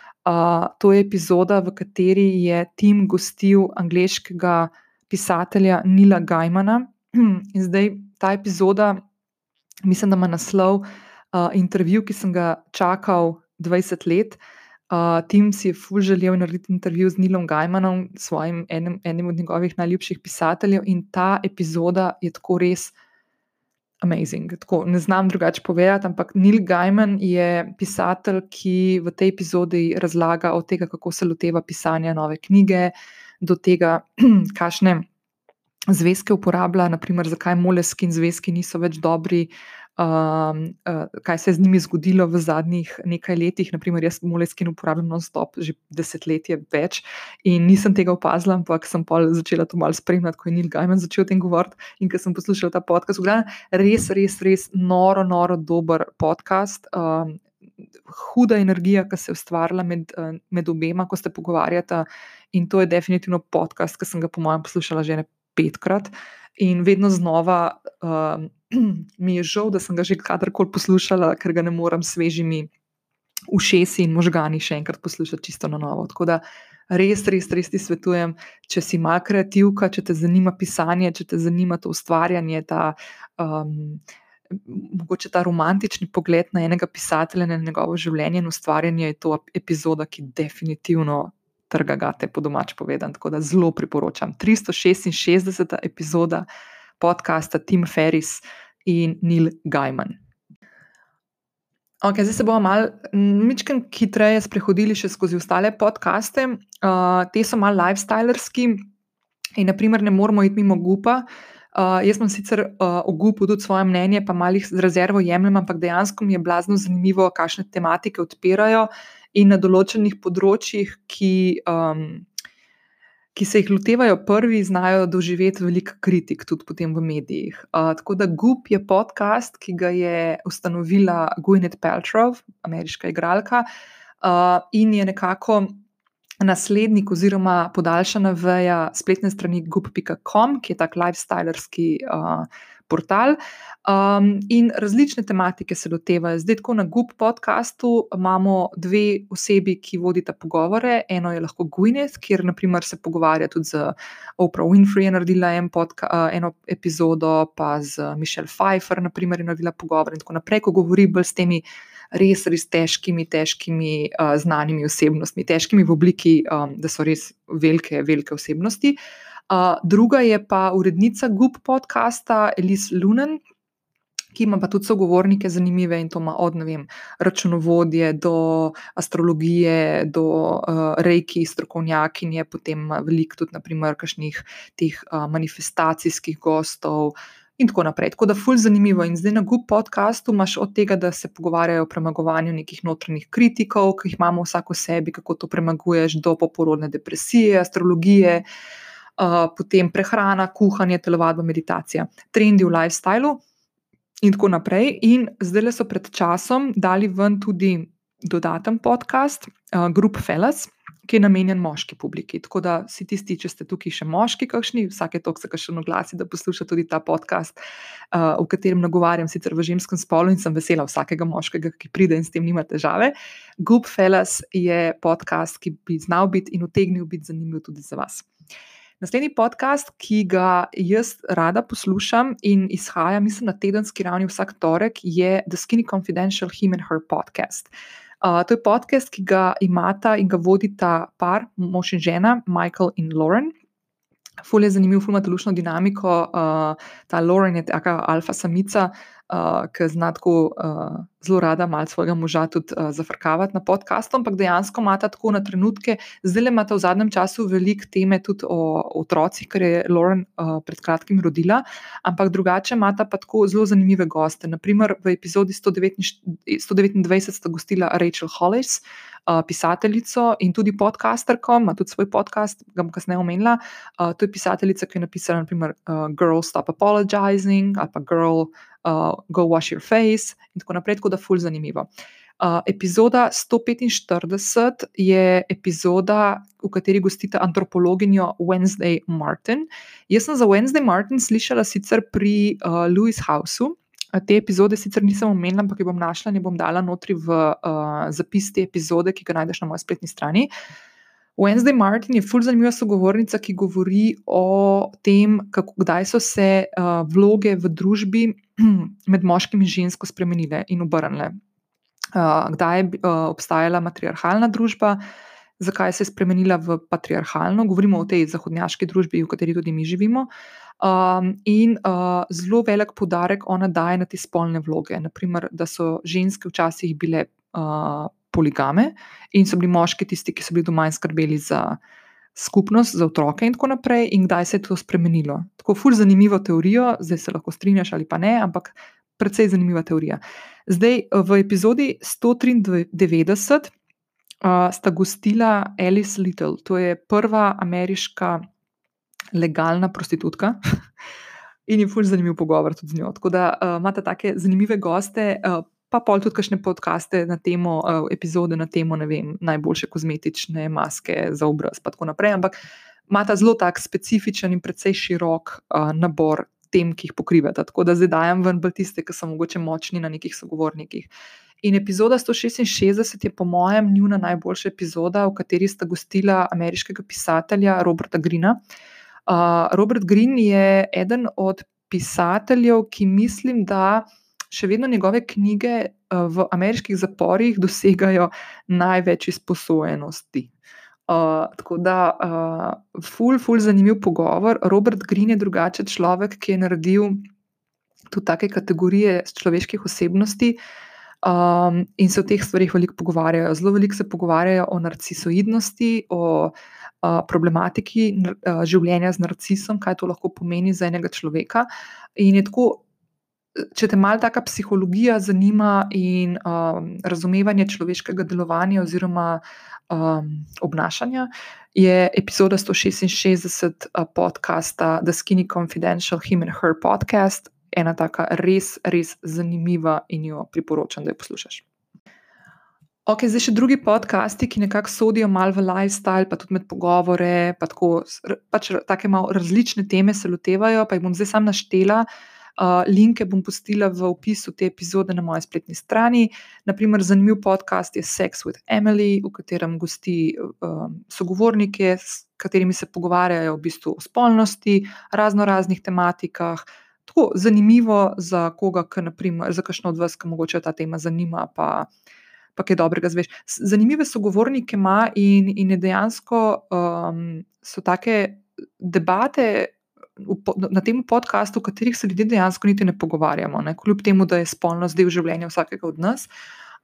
to je epizoda, v kateri je Tim gostil angliškega pisatelja Nila Gajmana. In zdaj ta epizoda, mislim, da ima naslov uh, intervju, ki sem ga čakal 20 let. Uh, Tim si je fulž želel narediti intervju z Nilom Gajmanom, svojim enim, enim od njegovih najljubših pisateljev, in ta epizoda je tako res amazing. Tako, ne znam drugače povedati, ampak Neil Gaiman je pisatelj, ki v tej epizodi razlaga o tem, kako se loteva pisanja nove knjige, do tega, kakšne zvezke uporablja, naprimer, zakaj moleski in zvezki niso več dobri, um, uh, kaj se je z njimi zgodilo v zadnjih nekaj letih. Naprimer, jaz moleskin uporabljam non-stop, že desetletje več in nisem tega opazila, ampak sem pa začela to malo spremljati, ko je Neil Gaiman začel o tem govoriti in ker sem poslušala ta podcast. Gledam, res, res, res noro, noro dober podcast. Um, Huda energija, ki se je ustvarila med, uh, med obema, ko ste pogovarjali, in to je definitivno podcast, ki sem ga, po mojem, poslušala že ne petkrat. In vedno znova uh, mi je žal, da sem ga že kadarkoli poslušala, ker ga ne morem svežimi ušesi in možgani še enkrat poslušati čisto na novo. Tako da res, res, res ti svetujem, če si malo kreativka, če te zanima pisanje, če te zanima to ustvarjanje, ta. Um, Mogoče ta romantični pogled na enega pisatelja, na njegovo življenje in ustvarjanje, je to epizoda, ki definitivno trga gate, po domač povedan. Tako da zelo priporočam. 366. epizoda podcasta Tim Ferris in Neil Gaiman. Okay, zdaj se bomo malo hitreje sprehodili še skozi ostale podcaste. Uh, te so malo lifestylerski in, naprimer, ne moramo iti mimo gupa. Uh, jaz sem sicer uh, o gupu tudi svoje mnenje, pa malih z rezervo jemljem, ampak dejansko mi je blazno zanimivo, kakšne tematike odpirajo. In na določenih področjih, ki, um, ki se jih lotevajo prvi, znajo doživeti veliko kritik, tudi potem v medijih. Uh, tako da Goop je podcast, ki ga je ustanovila Gwyneth Paltrow, ameriška igralka, uh, in je nekako. Naslednik oziroma podaljšana veja spletne strani goop.com, ki je tak lifestylerski uh, portal. Um, in različne tematike se lotevajo. Zdaj, tako na Goop podkastu imamo dve osebi, ki vodita pogovore. Eno je lahko Gwyneth, kjer naprimer, se pogovarja tudi z Oprah Winfrey, je naredila en podka, uh, eno epizodo, pa z Michelle Pfeiffer, naprimer, je naredila pogovor in tako naprej, ko govori bolj s temi. Res, res težkimi, težkimi, uh, znanimi osebnostmi, težkimi v obliki, um, da so res velike, velike osebnosti. Uh, druga je pa urednica Gub podcasta Elise Lunen. Ki ima pa tudi sogovornike zanimive in to ima od vem, računovodje do astrologije, do uh, rejki, strokovnjakinje, potem veliko tudi, naprimer, kakšnih teh uh, manifestacijskih gostov in tako naprej. Tako da, fulj zanimivo. In zdaj na Gub podkastu imaš od tega, da se pogovarjajo o premagovanju nekih notranjih kritikov, ki jih imamo vsako sebi, kako to premaguješ, do poporodne depresije, astrologije. Uh, potem prehrana, kuhanje, telovadba, meditacija, trendi v lifestylu. in tako naprej. In zdaj so pred časom dali ven tudi dodaten podcast, uh, Group Fellas, ki je namenjen moški publiki. Tako da si tisti, če ste tukaj še moški, kakšni, vsake toliko se kakšno glasi, da poslušate tudi ta podcast, uh, v katerem nagovarjam sicer v ženskem spolu in sem vesela vsakega moškega, ki pride in s tem nima težave. Group Fellas je podcast, ki bi znal biti in utegnil biti zanimiv tudi za vas. Naslednji podcast, ki ga jaz rada poslušam in izhaja, mislim, na tedenski ravni vsak torek, je The Skinny Confidential Him and Her podcast. Uh, to je podcast, ki ga imata in ga vodita par, mož in žena, Michael in Lauren. Ful je zanimiv, ful ima lušno dinamiko. Uh, ta Lauren je taka alfa samica, uh, ki zna tako uh, zelo rada malo svojega moža tudi uh, zafrkavati na podkastu, ampak dejansko ima tako na trenutke. Zdaj le imate v zadnjem času veliko teme tudi o, o otrocih, ker je Lauren uh, pred kratkim rodila, ampak drugače imata pa tako zelo zanimive goste. Naprimer, v epizodi 129, 129 sta gostila Rachel Hollis. Uh, pisateljico in tudi podcasterko, ima tudi svoj podcast, ga bom kasneje omenila. Uh, to je pisateljica, ki je napisala, naprimer, uh, Girl Stop Apologizing ali pa Girl uh, Go Wash Your Face in tako naprej, tako da ful zanimivo. Uh, epizoda 145 je epizoda, v kateri gostite antropologinjo Wednesday Martin. Jaz sem za Wednesday Martin slišala sicer pri uh, Louis Houseu. Te epizode sicer nisem omenila, ampak jih bom našla in bom dala notri v uh, zapis te epizode, ki ga najdeš na moji spletni strani. Wednesday Martin je fulj zanimiva sogovornica, ki govori o tem, kako, kdaj so se uh, vloge v družbi med moškim in žensko spremenile in obrnile. Uh, kdaj je uh, obstajala matriarhalna družba, zakaj se je spremenila v patriarhalno, govorimo o tej zahodnjaški družbi, v kateri tudi mi živimo. Um, in uh, zelo velik podarek ona daje na te spolne vloge. Naprimer, da so ženske včasih bile uh, poligame in so bili moški tisti, ki so bili doma in skrbeli za skupnost, za otroke in tako naprej, in kdaj se je to spremenilo. Tako ful zanimivo teorijo, zdaj se lahko strinjaš ali pa ne, ampak precej zanimiva teorija. Zdaj v epizodi 193 uh, sta gostila Alice Little, to je prva ameriška legalna prostitutka. In je fulž zanimiv pogovor tudi z njo. Tako da uh, imate take zanimive goste, uh, pa pol tudi kakšne podkaste na temo, uh, epizode na temo, ne vem, najboljše kozmetične maske za obraz, in tako naprej. Ampak ima ta zelo tak specifičen in precej širok uh, nabor tem, ki jih pokrivata. Tako da zdaj dajem ven bolj tiste, ki so mogoče močni na nekih sogovornikih. In epizoda 166 je, po mojem, njuna najboljša epizoda, v kateri sta gostila ameriškega pisatelja Roberta Greena. Uh, Robert Green je eden od pisateljev, ki mislim, da še vedno njegove knjige eh, v ameriških zaporih dosegajo največ izposojenosti. Uh, tako da, uh, ful, ful, zanimiv pogovor. Robert Green je drugačen človek, ki je naredil tudi take kategorije človeških osebnosti um, in se o teh stvarih veliko pogovarjajo. Zelo veliko se pogovarjajo o narcisoidnosti, o uh, problematiki uh, življenja z narcisom, kaj to lahko pomeni za enega človeka. In je tako če te malo ta psihologija zanima in um, razumevanje človeškega delovanja oziroma um, obnašanja, je epizoda 166 uh, podcasta The Skinny Confidential Him and Her podcast ena taka res, res zanimiva in jo priporočam, da jo poslušaš. Ok, zdaj še drugi podcasti, ki nekako sodijo malo v lifestyle, pa tudi med pogovore, pa tako pač take malo različne teme se lotevajo, pa jih bom zdaj sam naštela. Uh, linke bom pustila v opisu te epizode na moji spletni strani. Naprimer, zanimiv podcast je Sex with Emily, v katerem gosti um, sogovornike, s katerimi se pogovarjajo v bistvu o spolnosti, razno raznih tematikah. Tako zanimivo za koga, naprimer, za kakšno od vas, ki mogoče ta tema zanima, pa, pa kaj dobrega zveš. Zanimive sogovornike ima in, in je dejansko um, so take debate na tem podkastu, v katerih se ljudje dejansko niti ne pogovarjamo, ne? kljub temu, da je spolnost del življenja vsakega od nas.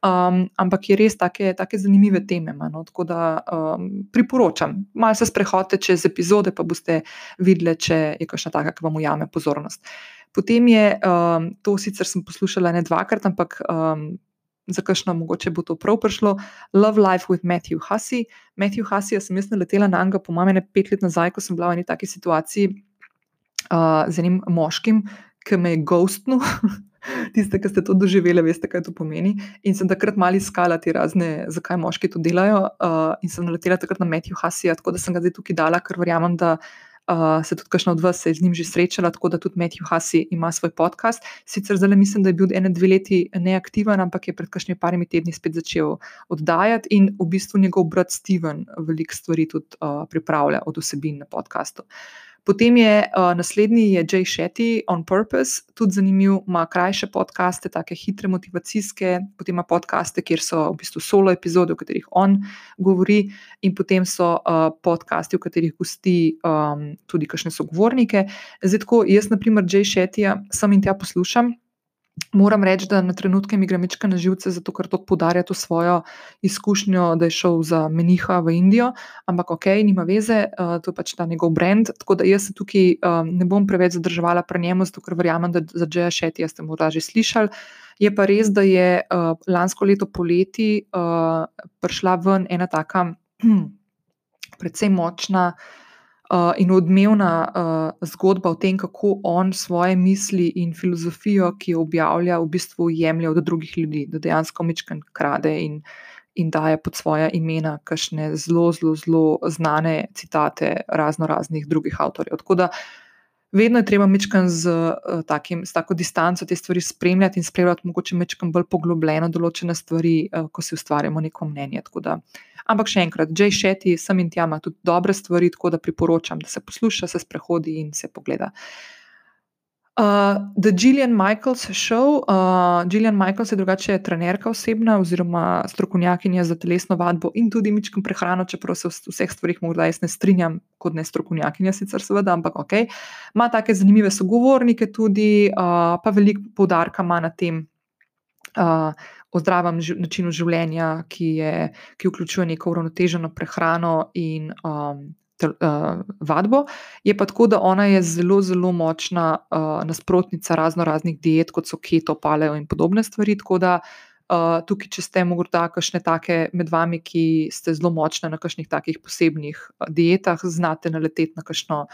Um, ampak je res take, take zanimive teme. No? Tako da um, priporočam, malo se sprehodite čez epizode, pa boste videli, če je kakšna taka, ki vam ujame pozornost. Potem je um, to, sicer sem poslušala ne dvakrat, ampak um, za kakšno mogoče bo to prav prišlo. Love Life with Matthew Hussey. Matthew Hussey, jaz sem jaz naletela na njega, po mame, pet let nazaj, ko sem bila v eni taki situaciji, z enim moškim, ki me je ghostnil. Tiste, ki ste to doživeli, veste, kaj to pomeni. In sem takrat malo iskala te razne, zakaj moški to delajo. Uh, in sem naletela takrat na Matthew Hasija, tako da sem ga zdaj tukaj dala, ker verjamem, da uh, se tudi kakšno od vas je z njim že srečala, tako da tudi Matthew Hasi ima svoj podcast. Sicer zdaj mislim, da je bil ene dve leti neaktiven, ampak je pred kakšnimi parimi tedni spet začel oddajati in v bistvu njegov brat Steven veliko stvari tudi uh, pripravlja od vsebin na podkastu. Potem je uh, naslednji, je Jay Shetty, On Purpose, tudi zanimiv, ima krajše podcaste, tako hitre, motivacijske, potem ima podcaste, kjer so v bistvu solo epizode, v katerih on govori, in potem so uh, podcasti, v katerih gosti um, tudi kakšne sogovornike. Zdaj, tako jaz, na primer, Jay Shetty, sem in tja poslušam. Moram reči, da na trenutke mi gre mečka na živce, zato ker to podarja to svojo izkušnjo, da je šel za meniha v Indijo, ampak ok, nima veze, uh, to je pač ta njegov brand. Tako da jaz se tukaj um, ne bom preveč zadrževala pri njemu, zato ker verjamem, da za Džeja Šeti ste morda že slišali. Je pa res, da je uh, lansko leto poleti uh, prišla ven ena taka, hm, predvsem močna. Uh, in odmevna uh, zgodba o tem, kako on svoje misli in filozofijo, ki jo objavlja, v bistvu jemlje od drugih ljudi, da dejansko mičken krade in, in daje pod svoje imena kakšne zelo, zelo, zelo znane citate razno raznih drugih avtorjev. Tako da vedno je treba mičken z, uh, takim, z tako distanco te stvari spremljati in spremljati, mogoče mičken bolj poglobljeno določene stvari, uh, ko si ustvarjamo neko mnenje. Ampak še enkrat, Jay Shetty, sem in tja ima tudi dobre stvari, tako da priporočam, da se posluša, se sprehodi in se pogleda. Uh, The Gillian Michaels Show. Uh, Gillian Michaels je drugače trenerka osebna oziroma strokovnjakinja za telesno vadbo in tudi mičkim prehrano, čeprav se v vseh stvarih morda jaz ne strinjam kot ne strokovnjakinja, sicer seveda, ampak ok. Ma take zanimive sogovornike tudi, uh, pa veliko poudarka ima na tem, uh, o zdravem načinu življenja, ki, je, ki vključuje neko uravnoteženo prehrano in um, uh, vadbo. Je pa tako, da ona je zelo, zelo močna uh, nasprotnica razno raznih diet, kot so keto, paleo in podobne stvari. Tako da uh, tukaj, če ste morda kakšne take med vami, ki ste zelo močne na kakšnih takih posebnih dietah, znate naleteti na kakšno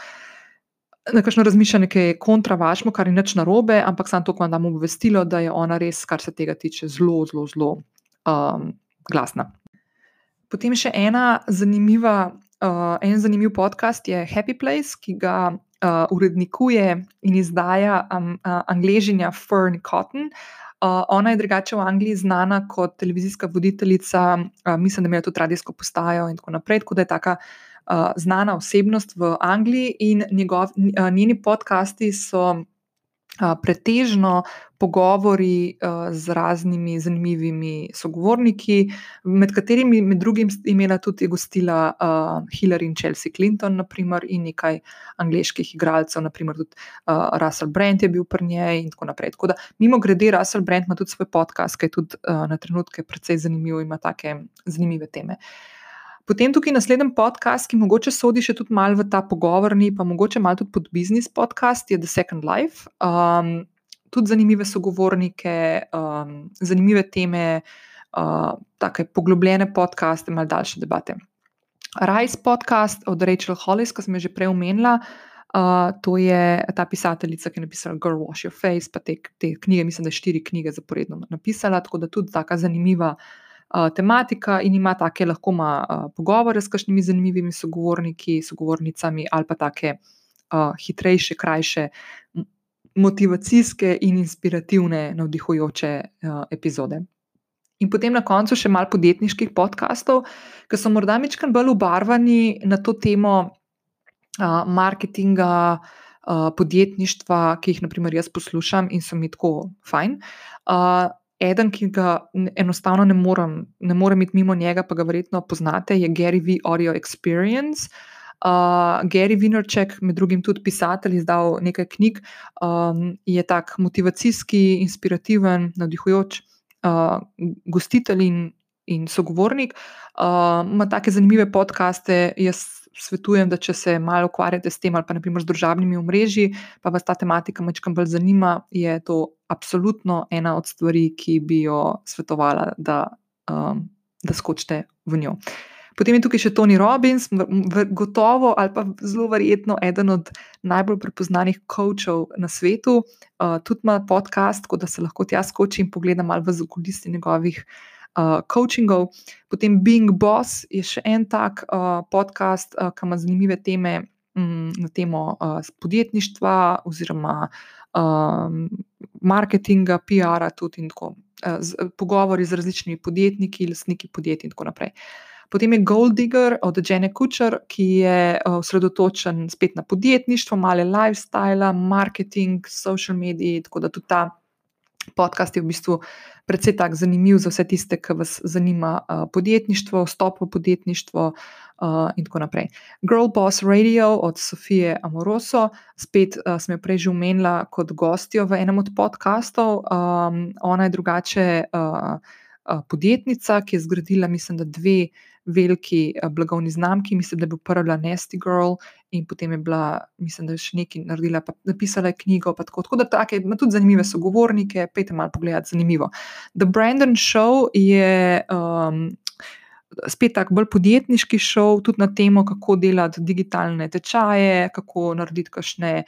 na kakšno razmišljanje, ki je kontra vašemu, kar je nič narobe, ampak samo to, ko vam dam obvestilo, da je ona res, kar se tega tiče, zelo, zelo, zelo um, glasna. Potem še ena zanimiva, uh, en zanimiv podcast je Happy Place, ki ga uh, urednikuje in izdaja um, uh, angližinja Fern Cotton. Uh, ona je drugače v Angliji znana kot televizijska voditeljica, uh, mislim, da ima tudi radijsko postajo in tako naprej. Tako da je taka uh, znana osebnost v Angliji in njegov, uh, njeni podcasti so pretežno pogovori z raznimi zanimivimi sogovorniki, med katerimi med drugim imela tudi gostila Hillary in Chelsea Clinton, naprimer, in nekaj angliških igralcev, naprimer tudi Russell Brand je bil pri njej in tako naprej. Tako da, mimo grede, Russell Brand ima tudi svoj podcast, ki je tudi na trenutke precej zanimiv in ima take zanimive teme. Potem tukaj naslednji podcast, ki mogoče sodi še tudi malo v ta pogovorni, pa mogoče malo tudi pod biznis podcast, je The Second Life. Um, tudi zanimive sogovornike, um, zanimive teme, uh, tako poglobljene podcaste, malo daljše debate. Rise podcast od Rachel Hollis, ki sem jo že prej omenila. Uh, to je ta pisateljica, ki je napisala Girl Wash Your Face, pa te, te knjige, mislim, da je štiri knjige zaporedno napisala, tako da tudi tako zanimiva uh, tematika in ima take lahko ima uh, pogovore s kakšnimi zanimivimi sogovorniki, sogovornicami ali pa take uh, hitrejše, krajše, motivacijske in inspirativne, navdihujoče uh, epizode. In potem na koncu še malo podjetniških podkastov, ki so morda mečkaj bolj obarvani na to temo uh, marketinga, uh, podjetništva, ki jih naprimer jaz poslušam in so mi tako fajn. Eden, ki ga enostavno ne morem, ne morem iti mimo njega, pa ga verjetno poznate, je Gary V. Audio Experience. Uh, Gary Vinerček, med drugim tudi pisatelj, izdal nekaj knjig, um, je tak motivacijski, inspirativen, navdihujoč uh, gostitelj in, in sogovornik. Uh, ima take zanimive podcaste. Jaz svetujem, da če se malo ukvarjate s tem ali pa naprimer z družabnimi omrežji, pa vas ta tematika mečkam bolj zanima, je to absolutno ena od stvari, ki bi jo svetovala, da, um, da skočite v njo. Potem je tukaj še Tony Robbins, gotovo ali pa zelo verjetno eden od najbolj prepoznanih coachov na svetu. Uh, tudi ima podcast, tako da se lahko tja skoči in pogleda malo v zakulisje njegovih uh, coachingov. Potem Bing Boss je še en tak uh, podcast, uh, ki ima zanimive teme um, na temo uh, podjetništva oziroma um, marketinga, PR-a tudi in tako. Uh, z, pogovori z različnimi podjetniki, lastniki podjetij in tako naprej. Potem je Gold Digger od Jene Kučer, ki je osredotočen spet na podjetništvo, male lifestyle, marketing, social medije, tako da tudi ta podcast je v bistvu precej tak zanimiv za vse tiste, ki vas zanima uh, podjetništvo, vstop v podjetništvo uh, in tako naprej. Girl Boss Radio od Sofije Amoroso, spet uh, sem jo prej že omenila kot gostjo v enem od podkastov. Um, ona je drugače uh, uh, podjetnica, ki je zgradila, mislim, da dve veliki blagovni znamki, mislim, da je bila prva Nasty Girl in potem je bila, mislim, da je še nekaj naredila, pa napisala je knjigo. Tako, tako da take, ima tudi zanimive sogovornike, pejte malo pogledati, zanimivo. The Brandon Show je. Um, Spet tako bolj podjetniški šov, tudi na temo, kako delati digitalne tečaje, kako narediti kakšne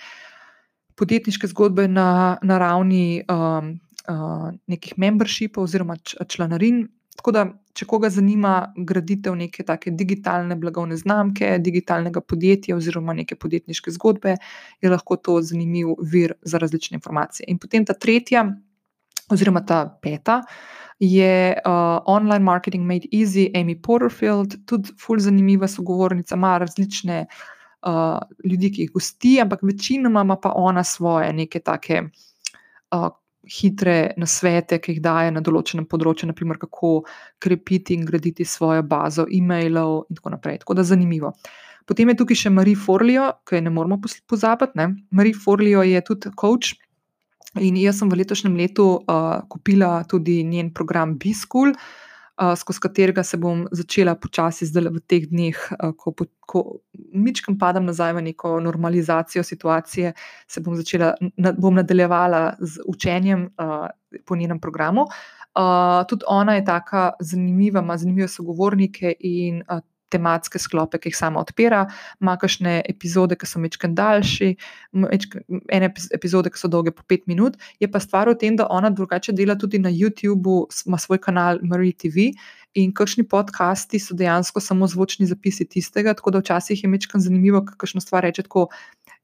podjetniške zgodbe na, na ravni um, uh, nekih membershipov oziroma članarin. Tako da, če koga zanima graditev neke take digitalne blagovne znamke, digitalnega podjetja oziroma neke podjetniške zgodbe, je lahko to zanimiv vir za različne informacije. In potem ta tretja, oziroma ta peta, je uh, Online Marketing Made Easy, Amy Porterfield, tudi fulj zanimiva sogovornica, ima različne uh, ljudi, ki jih gosti, ampak večinoma ima pa ona svoje neke take. Uh, hitre nasvete, ki jih daje na določenem področju, naprimer, kako krepiti in graditi svojo bazo e-mailov, in tako naprej. Tako da zanimivo. Potem je tukaj še Marie Forlio, ki je ne moramo pozabiti. Ne? Marie Forlio je tudi coach. In jaz sem v letošnjem letu uh, kupila tudi njen program B-School, uh, skozi katerega se bom začela počasi zdaj v teh dneh, ko, ko mičkam padam nazaj v neko normalizacijo situacije, se bom začela, bom nadaljevala z učenjem po njenem programu. Tudi ona je tako zanimiva, ima zanimive sogovornike in tematske sklope, ki jih sama odpira, ima kakšne epizode, ki so mečken daljši, ene epizode, ki so dolge po pet minut. Je pa stvar v tem, da ona drugače dela tudi na YouTubu, ima svoj kanal Marie TV. In kakšni podcasti so dejansko samo zvočni zapisi tistega, tako da včasih je mečkan zanimivo, kakšno stvar reče. Tako,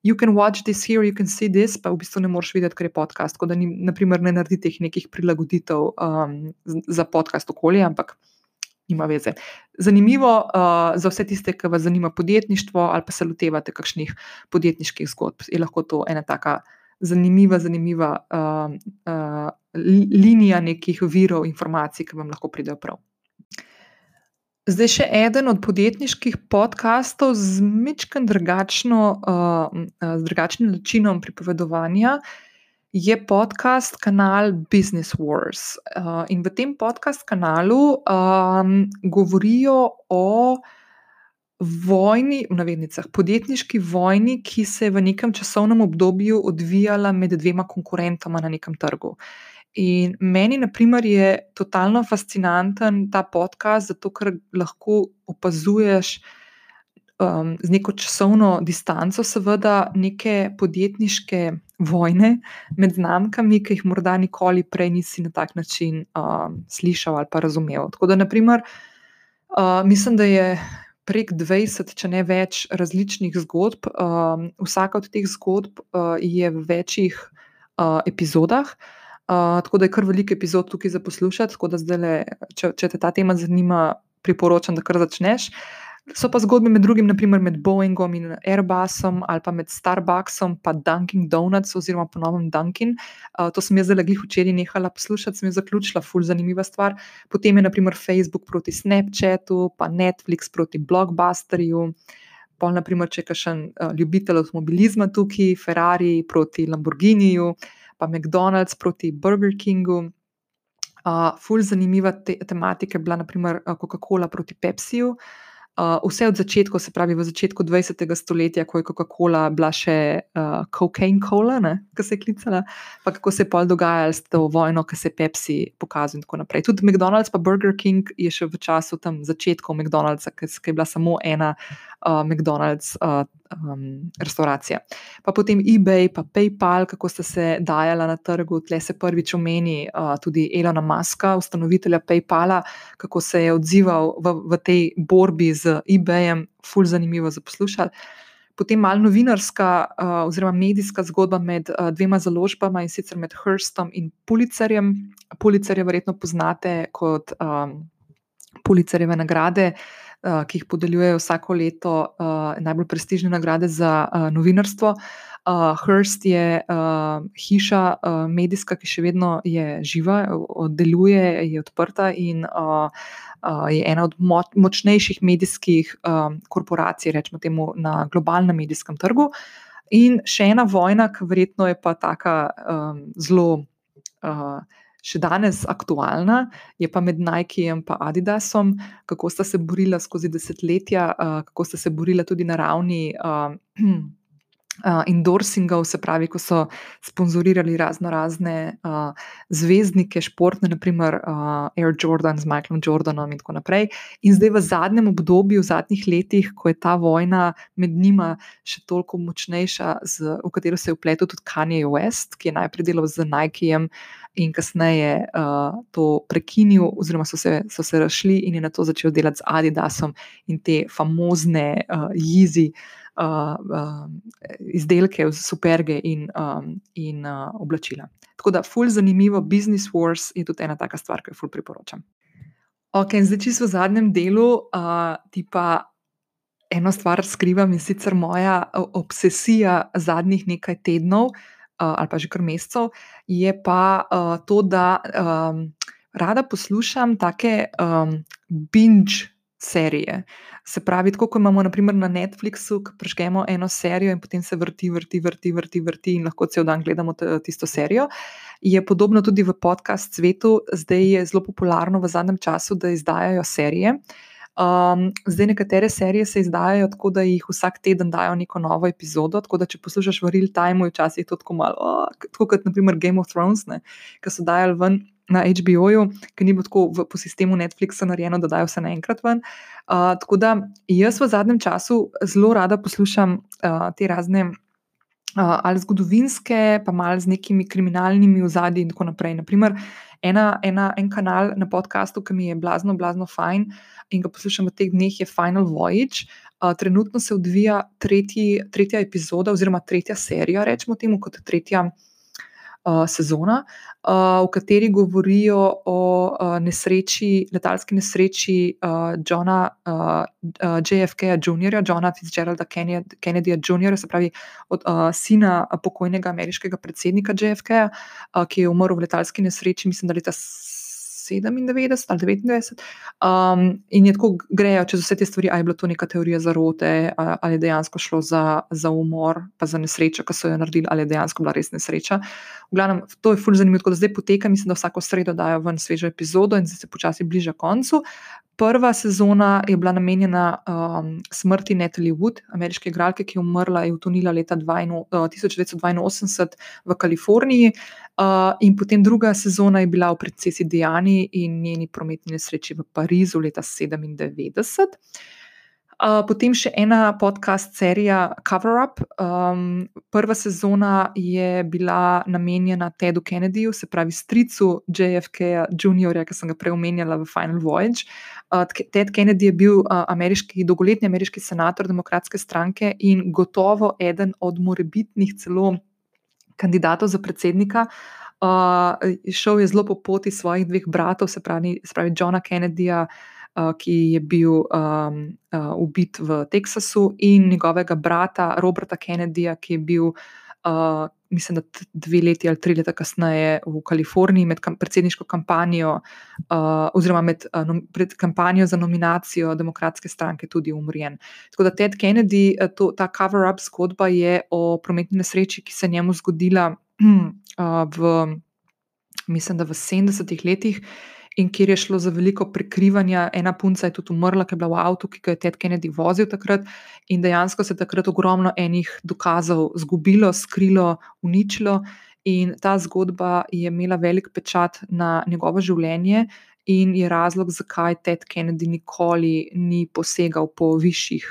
you can watch this here, you can see this, pa v bistvu ne moreš videti, ker je podcast. Tako da, ni, naprimer, ne naredi teh nekih prilagoditev um, za podcast okolje, ampak nima veze. Zanimivo uh, za vse tiste, ki vas zanima podjetništvo ali pa se lotevate kakšnih podjetniških zgodb, je lahko to ena taka zanimiva, zanimiva uh, uh, linija nekih virov informacij, ki vam lahko pridejo prav. Zdaj še eden od podjetniških podkastov z mečkim drugačnim uh, načinom pripovedovanja, je podcast kanal Business Wars. Uh, in v tem podcast kanalu um, govorijo o vojni, v navednicah, podjetniški vojni, ki se je v nekem časovnem obdobju odvijala med dvema konkurentoma na nekem trgu. In meni, na primer, je totalno fascinanten ta podcast, zato ker lahko opazuješ um, z neko časovno distanco, seveda, neke podjetniške vojne med znamkami, ki jih morda nikoli prej nisi na tak način um, slišal ali pa razumel. Tako da, naprimer, uh, mislim, da je. Prek 20, če ne več, različnih zgodb. Um, vsaka od teh zgodb uh, je v večjih uh, epizodah, uh, tako da je kar veliko epizod tukaj za poslušati. Le, če, če te ta tema zanima, priporočam, da kar začneš. Uh, So pa zgodbe med drugim, naprimer med Boeingom in Airbusom, ali pa med Starbucksom in Dunkin' Donuts, oziroma ponovno Dunkin'. Uh, to sem jaz zelo glih včeraj nehala poslušati, sem jo zaključila, ful zanimiva stvar. Potem je naprimer Facebook proti Snapchatu, pa Netflix proti Blockbusterju. Pol, naprimer, če je še uh, ljubitelj avtomobilizma tukaj, Ferrari proti Lamborghiniju, pa McDonald's proti Burger Kingu. Uh, ful zanimiva te tematika je bila naprimer Coca-Cola proti Pepsiju. uh, vse od začetka, se pravi v začetku 20. stoletja, ko je Coca-Cola bila še uh, cocaine cola, ki se je klicala, pa kako se je pol dogajalo s to vojno, ki se je Pepsi pokazal in tako naprej. Tudi McDonald's pa Burger King je še v času tam začetkov McDonald'sa, ki je bila samo ena uh, McDonald's uh, um, restauracija. Pa potem eBay, pa PayPal, kako sta se dajala na trgu, tle se prvič omeni uh, tudi Elona Muska, ustanovitelja PayPala, kako se je odzival v, v tej borbi z eBayem, ful zanimivo za poslušati. Potem malo novinarska, uh, oziroma medijska zgodba med uh, dvema založbama in sicer med Hurstom in Pulicerjem. Pulicerje verjetno poznate kot um, Pulicerjeve nagrade. Eh, ki jih podeljujejo vsako leto, uh, najbolj prestižne nagrade za uh, novinarstvo. Hearst je hiša medijska, ki še vedno je živa, deluje, je odprta in je ena od mo močnejših medijskih korporacij, rečemo temu, na globalnem medijskem trgu. In še ena vojna, ki verjetno je pa tako um, zelo. Uh, še danes aktualna, je pa med Nikejem in Adidasom, kako sta se borila skozi desetletja, uh, kako sta se borila tudi na ravni. Uh, Uh, endorsingov, se pravi, ko so sponzorirali razno razne uh, zvezdnike, športne, naprimer uh, Air Jordan z Michaelom Jordanom in tako naprej. In zdaj v zadnjem obdobju, v zadnjih letih, ko je ta vojna med njima še toliko močnejša, z, v katero se je upletel tudi Kanye West, ki je najprej delal z Nikejem, in kasneje uh, to prekinil, oziroma so se, so se rašli in je na to začel delati z Adidasom in te famozne uh, jizi. Uh, uh, izdelke, superge in, um, in uh, oblačila. Tako da, ful zanimivo, Business Wars je tudi ena taka stvar, ki jo ful priporočam. Ok, zdaj čisto v zadnjem delu uh, ti pa eno stvar skrivam in sicer moja obsesija zadnjih nekaj tednov, uh, ali pa že kar mesecev, je pa uh, to, da um, rada poslušam take um, binge serije. Se pravi, tako kot imamo naprimer, na Netflixu, ki prežgemo eno serijo in potem se vrti, vrti, vrti, vrti, vrti in lahko cel dan gledamo tisto serijo. Je podobno tudi v podcast svetu, zdaj je zelo popularno v zadnjem času, da izdajajo serije. Um, zdaj, nekatere serije se izdajajo tako, da jih vsak teden dajo neko novo epizodo. Tako da, če poslušaš v real time, je včasih to tako malo, oh, tako kot naprimer Game of Thrones, ki so dajali ven na HBO-ju, ki ni bilo tako v, po sistemu Netflixa narejeno, da dajo vse naenkrat ven. Uh, tako da jaz v zadnjem času zelo rada poslušam uh, te razne. Uh, ali zgodovinske, pa malo z nekimi kriminalnimi ozadji, in tako naprej. Naprimer, ena, ena, en kanal na podkastu, ki mi je blazno, blazno fajn, in ga poslušam v teh dneh, je Final Voyage. Uh, trenutno se odvija tretji, tretja epizoda, oziroma tretja serija, rečemo temu, kot tretja uh, sezona, uh, v kateri govorijo o uh, nesreči, letalski nesreči uh, Johna uh, uh, JFK-ja Jr., Johna Fitzgeralda Kennedyja Jr., se pravi od uh, sina pokojnega ameriškega predsednika JFK-ja, uh, ki je umrl v letalski nesreči, mislim, da leta 97 ali 99. Um, in je tako grejo čez vse te stvari, ali je bila to neka teorija zarote, ali je dejansko šlo za, za umor, pa za nesrečo, ki so jo naredili, ali je dejansko bila res nesreča. V glavnem, to je fulž zanimivo, tako da zdaj poteka, mislim, da vsako sredo dajo ven svežo epizodo in zdaj se počasi bliža koncu. Prva sezona je bila namenjena um, smrti Natalie Wood, ameriške igralke, ki je umrla in utonila leta 1982 v Kaliforniji. Uh, in potem druga sezona je bila v predcesi Dejani in njeni prometni nesreči v Parizu leta 1997. Uh, potem še ena podcast serija Cover Up. Um, prva sezona je bila namenjena Tedu Kennedyju, se pravi stricu JFK-ja Jr., ki sem ga prej omenjala v Final Voyage. Uh, Ted Kennedy je bil uh, ameriški, dolgoletni ameriški senator demokratske stranke in gotovo eden od morebitnih celo kandidatov za predsednika. Uh, šel je zelo po poti svojih dveh bratov, se pravi, se pravi Johna Kennedyja. Eh, ki je bil um, uh, ubit v Teksasu, in njegovega brata Roberta Kennedyja, ki je bil, uh, mislim, da dve leti ali tri leta kasneje v Kaliforniji med kam, predsedniško kampanjo, uh, oziroma med uh, nom, pred kampanjo za nominacijo demokratske stranke, tudi umrjen. Tako da Ted Kennedy, to, ta cover-up zgodba je o prometni nesreči, ki se je njemu zgodila uh, v, mislim, v 70-ih letih in kjer je šlo za veliko prekrivanja. Ena punca je tudi umrla, ki je bila v avtu, ki ga je Ted Kennedy vozil takrat, in dejansko se je takrat ogromno enih dokazov zgubilo, skrilo, uničilo. In ta zgodba je imela velik pečat na njegovo življenje, in je razlog, zakaj Ted Kennedy nikoli ni posegal po višjih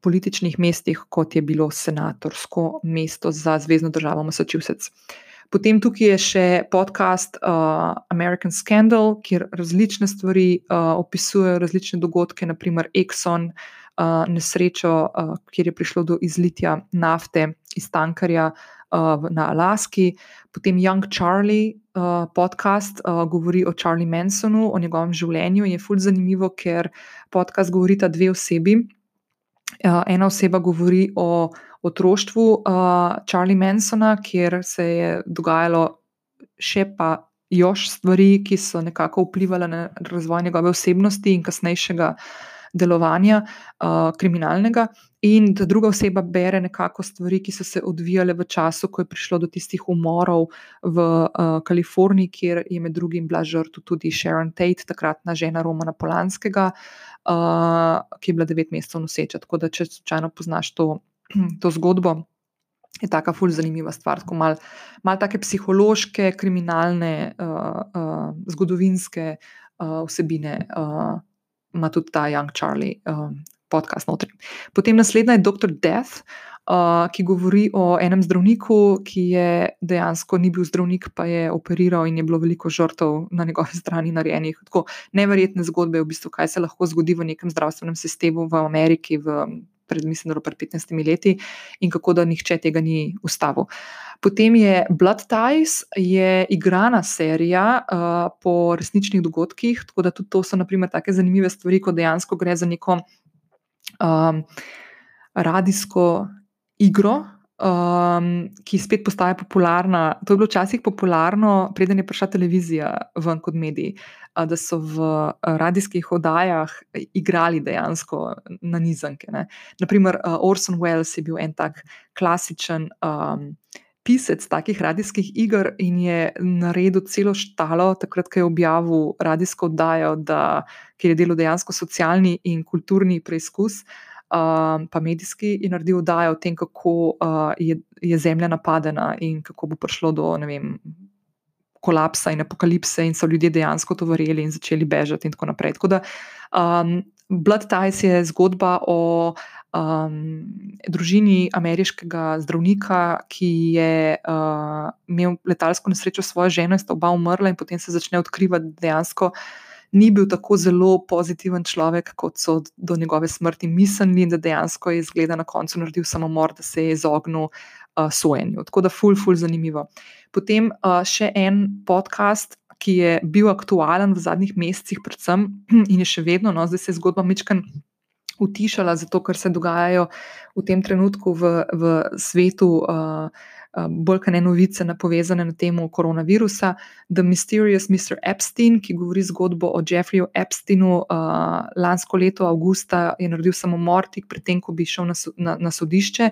političnih mestih, kot je bilo senatorsko mesto za Zvezdno državo Massachusetts. Potem tukaj je še podcast uh, American Scandal, kjer različne stvari uh, opisujejo, različne dogodke, naprimer Exxon, uh, nesrečo, uh, kjer je prišlo do izlitja nafte iz tankarja uh, na Alaski. Potem Young Charlie uh, podcast uh, govori o Charlie Mansonu, o njegovem življenju in je fulj zanimivo, ker podcast govorita dve osebi. Uh, ena oseba govori o otroštvu uh, Charlie Mansona, kjer se je dogajalo še pa još stvari, ki so nekako vplivali na razvoj njegove osebnosti in kasnejšega delovanja uh, kriminalnega. In da druga oseba bere nekako stvari, ki so se odvijale v času, ko je prišlo do tistih umorov v uh, Kaliforniji, kjer je med drugim bila žrtev tudi Sharon Tate, takratna žena Romana Polanskega, uh, ki je bila devet mesecev noseča. Tako da, če slučajno poznaš to to zgodbo. Je tako fulj zanimiva stvar, tako malo mal take psihološke, kriminalne, uh, uh, zgodovinske uh, vsebine uh, ima tudi ta Young Charlie uh, podcast notri. Potem naslednja je Dr. Death, uh, ki govori o enem zdravniku, ki je dejansko ni bil zdravnik, pa je operiral in je bilo veliko žrtev na njegovi strani narejenih. Tako neverjetne zgodbe, v bistvu, kaj se lahko zgodi v nekem zdravstvenem sistemu v Ameriki. V, pred, mislim, pred 15 leti in kako da nihče tega ni ustavil. Potem je Blood Ties, je igrana serija uh, po resničnih dogodkih, tako da tudi to so naprimer take zanimive stvari, ko dejansko gre za neko um, radijsko igro, um, ki spet postaja popularna. To je bilo včasih popularno, preden je prišla televizija ven kot medij, uh, da so v radijskih oddajah igrali dejansko na nizanke. Ne. Naprimer, uh, Orson Welles je bil en tak klasičen. Um, Pisec takih radijskih iger in je naredil celo štalo, takrat, ko je objavil radijsko oddajo, da, ker je delo dejansko socialni in kulturni preizkus, uh, um, pa medijski, in naredil oddajo o tem, kako uh, je, je Zemlja napadena in kako bo prišlo do vem, kolapsa in apokalipse, in so ljudje dejansko to verjeli in začeli bežati, in tako naprej. Tako da um, Blood Ties je zgodba o. Um, družini ameriškega zdravnika, ki je uh, imel letalsko nesrečo s svojo ženo, sta oba umrla, in potem se začne odkrivati dejansko, uh, ni bil tako zelo pozitiven človek, kot so do njegove smrti mislili, in da dejansko je izgleda na koncu naredil samomor, da se je izognil uh, sojenju. Tako da, ful, ful, zanimivo. Potem uh, še en podcast. Ki je bil aktualen v zadnjih mesecih, predvsem in je še vedno, no, zdaj se je zgodba Mičkan utišala, zato ker se dogajajo v tem trenutku v, v svetu uh, bolj kot ne novice povezane na temo koronavirusa. The Mysterious Mr. Epstein, ki govori zgodbo o Jeffreyju Epsteinu, uh, lansko leto, avgusta, je naredil samomor, tik predtem, ko bi šel na, na, na sodišče.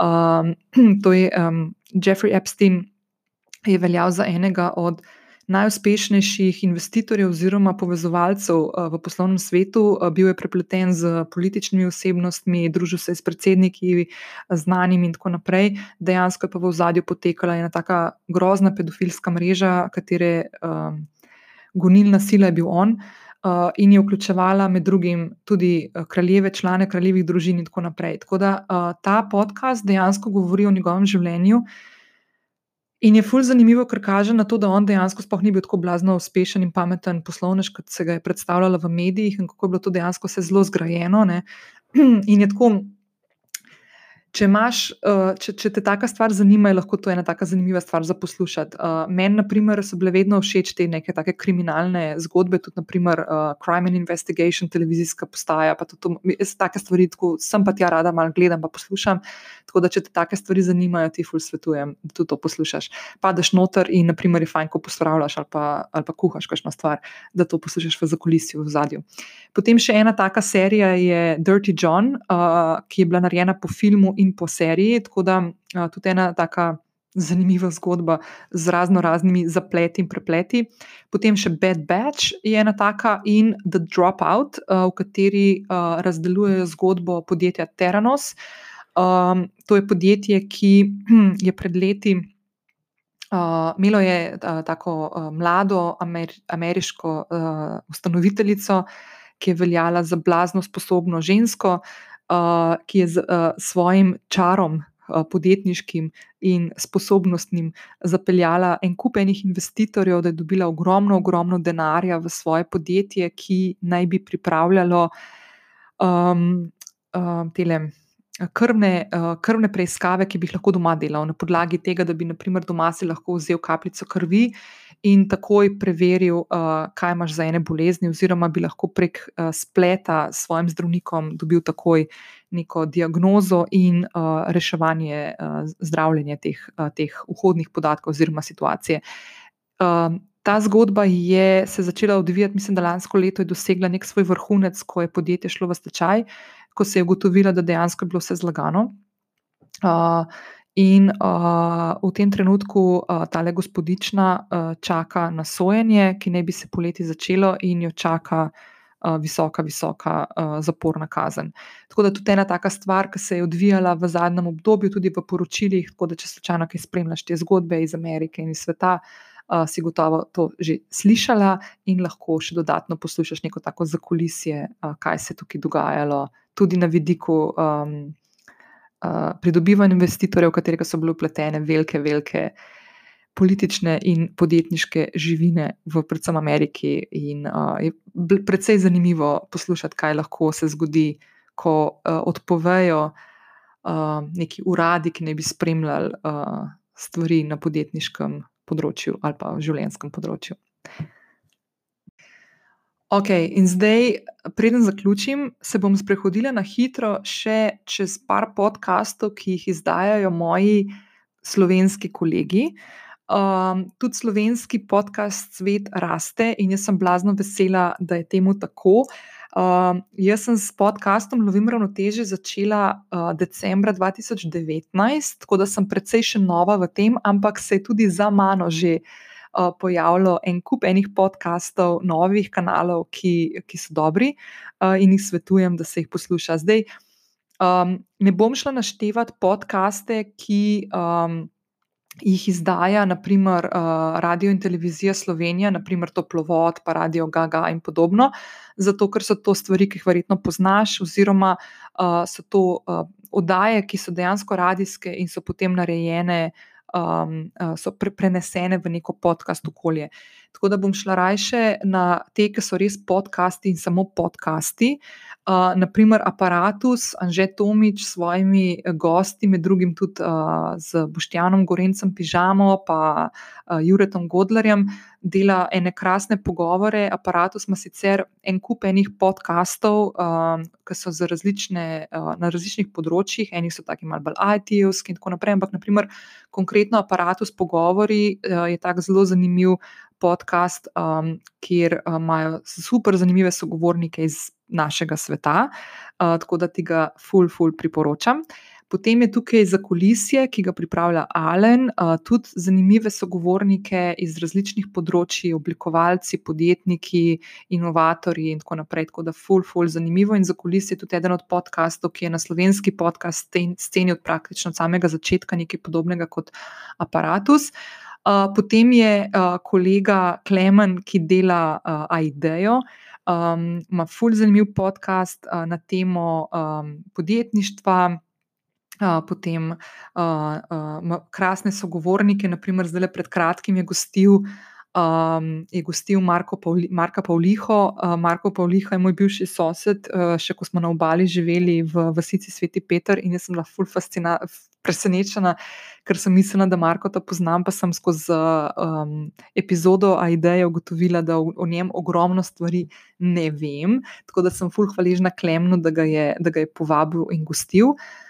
Um, to je um, Jeffrey Epstein, je veljal za enega od najuspešnejših investitorjev oziroma povezovalcev eh, v poslovnem svetu. Eh, bil je prepleten z političnimi osebnostmi, družil se je s predsedniki, znanimi in tako naprej. Dejansko je pa v zadju potekala ena taka grozna pedofilska mreža, katere um, gonilna sila je bil on. Uh, in je vključevala med drugim tudi kraljeve, člane kraljevih družin, in tako naprej. Tako da uh, ta podcast dejansko govori o njegovem življenju, uh, In je fulj zanimivo, ker kaže na to, da on dejansko sploh ni bil tako blazno uspešen in pameten poslovnež, kot se ga je predstavljalo v medijih, in kako je bilo to dejansko vse zelo zgrajeno. Ne? In je tako Če, imaš, uh, če, če te taka stvar zanima, je lahko to ena tako zanimiva stvar za poslušati. Uh, Meni, na primer, so bile vedno všeč te neke take kriminalne zgodbe, tudi, naprimer, uh, Crime and Investigation, televizijska postaja. To, jaz take stvari, tako sem pa tja rada malo gledam, pa poslušam. Tako da, če te take stvari zanimajo, ti ful svetujem, da tudi to poslušaš. Padeš noter in, naprimer, je fajn, ko pospravljaš ali pa, ali pa kuhaš kakšno stvar, da to poslušaš v zakulisju, v zadju. Potem še ena taka serija je Dirty John, uh, ki je bila narejena po filmu in po seriji. Tako da tudi ena taka zanimiva zgodba z razno raznimi zapleti in prepleti. Potem še Bad Batch je ena taka in The Dropout, uh, v kateri uh, razdelujejo zgodbo podjetja Terranos. Um, to je podjetje, ki je pred leti uh, imelo je, uh, tako uh, mlado amer, ameriško uh, ustanoviteljico, ki je veljala za blazno sposobno žensko, uh, ki je z svojim čarom podjetniškim in sposobnostnim zapeljala en kup enih investitorjev, da je dobila ogromno, ogromno denarja v svoje podjetje, ki naj bi pripravljalo um, um, tele. Krvne, krvne preiskave, ki bi jih lahko doma delal, na podlagi tega, da bi, naprimer, doma si lahko vzel kapljico krvi in takoj preveril, kaj imaš za ene bolezni, oziroma bi lahko prek spleta s svojim zdravnikom dobil takoj neko diagnozo in uh, reševanje, zdravljenje teh, teh vhodnih podatkov oziroma situacije. Ta zgodba je se začela odvijati, mislim, da lansko leto je dosegla nek svoj vrhunec, ko je podjetje šlo v stečaj, ko se je ugotovilo, da dejansko je bilo vse zlagano. Uh, in uh, v tem trenutku uh, ta le gospodična uh, čaka na sojenje, ki naj bi se poleti začelo, in jo čaka visoka, visoka zaporna kazen. Tako da tudi ena taka stvar, ki se je odvijala v zadnjem obdobju, tudi v poročilih, tako da če slučajno kaj spremljaš te zgodbe iz Amerike in iz sveta. Uh, si gotovo to že slišala, in lahko še dodatno poslušaš neko tako zakulisje, uh, kaj se je tukaj dogajalo, tudi na vidiku um, pridobivanja investitorjev, v katerega so bile upletene velike, velike politične in podjetniške živine v predvsem Ameriki. In uh, je precej zanimivo poslušati, kaj lahko se zgodi, ko uh, odpovejo uh, neki uradi, ki ne bi spremljali uh, stvari na podjetniškem področju ali pa v življenjskem področju. Ok, in zdaj, preden zaključim, se bom sprehodila na hitro še čez par podkastov, ki jih izdajajo moji slovenski kolegi. Um, tudi slovenski podcast Svet raste in jaz sem blazno vesela, da je temu tako. Um, jaz sem s podcastom Lovim ravnoteže začela uh, decembra 2019, tako da sem precej še nova v tem, ampak se je tudi za mano že uh, pojavilo en kup enih podcastov, novih kanalov, ki, ki so dobri uh, in jih svetujem, da se jih posluša. Zdaj, um, ne bom šla naštevati podcaste, ki. Um, jih izdaja, naprimer uh, Radio in Televizija Slovenija, naprimer Toplovod, pa Radio Gaga in podobno, zato ker so to stvari, ki jih verjetno poznaš, oziroma so to oddaje, ki so dejansko radijske in so potem narejene. Um, so pre prenesene v neko podcast okolje. Tako da bom šla raje na te, ki so res podcasti in samo podcasti. Uh, Uh, naprimer, aparatus, Anže Tomič s svojimi eh, gosti, med drugim tudi uh, z Boštjanom Gorencem Pižamo, pa uh, Juretom Godlerjem, dela ene krasne pogovore. Aparatus ima sicer en kup enih podkastov, uh, ki so različne, uh, na različnih področjih, eni so taki malce bolj IT-ovski in tako naprej, ampak naprimer, konkretno aparatus pogovori uh, je tako zelo zanimiv podcast, um, kjer imajo super zanimive sogovornike iz našega sveta, uh, tako da ti ga ful, ful priporočam. Potem je tukaj za kulisje, ki ga pripravlja Alen, uh, tudi zanimive sogovornike iz različnih področji, oblikovalci, podjetniki, inovatorji in tako naprej. Tako da ful, ful zanimivo. In za kulisje je tudi eden od podkastov, ki je na slovenski podcast sceni od praktično samega začetka nekaj podobnega kot aparatus. Uh, potem je uh, kolega Klemen, ki dela uh, AIDEO, um, ima fulj zanimiv podcast uh, na temo um, podjetništva. Uh, potem uh, uh, krasne sogovornike, naprimer, zdaj pred kratkim je gostil, um, je gostil Marko Pavli, Marka Pavliho. Uh, Marko Pavliha je moj bivši sosed, uh, še ko smo na obali živeli v vasici Sveti Peter in jaz sem bila fulj fascinirana presenečena, ker sem mislila, da Marko ta poznam, pa sem skozi um, epizodo Aideja ugotovila, da o, o njem ogromno stvari ne vem. Tako da sem fulh hvaležna Klemnu, da ga je, da ga je povabil in gostil. Uh,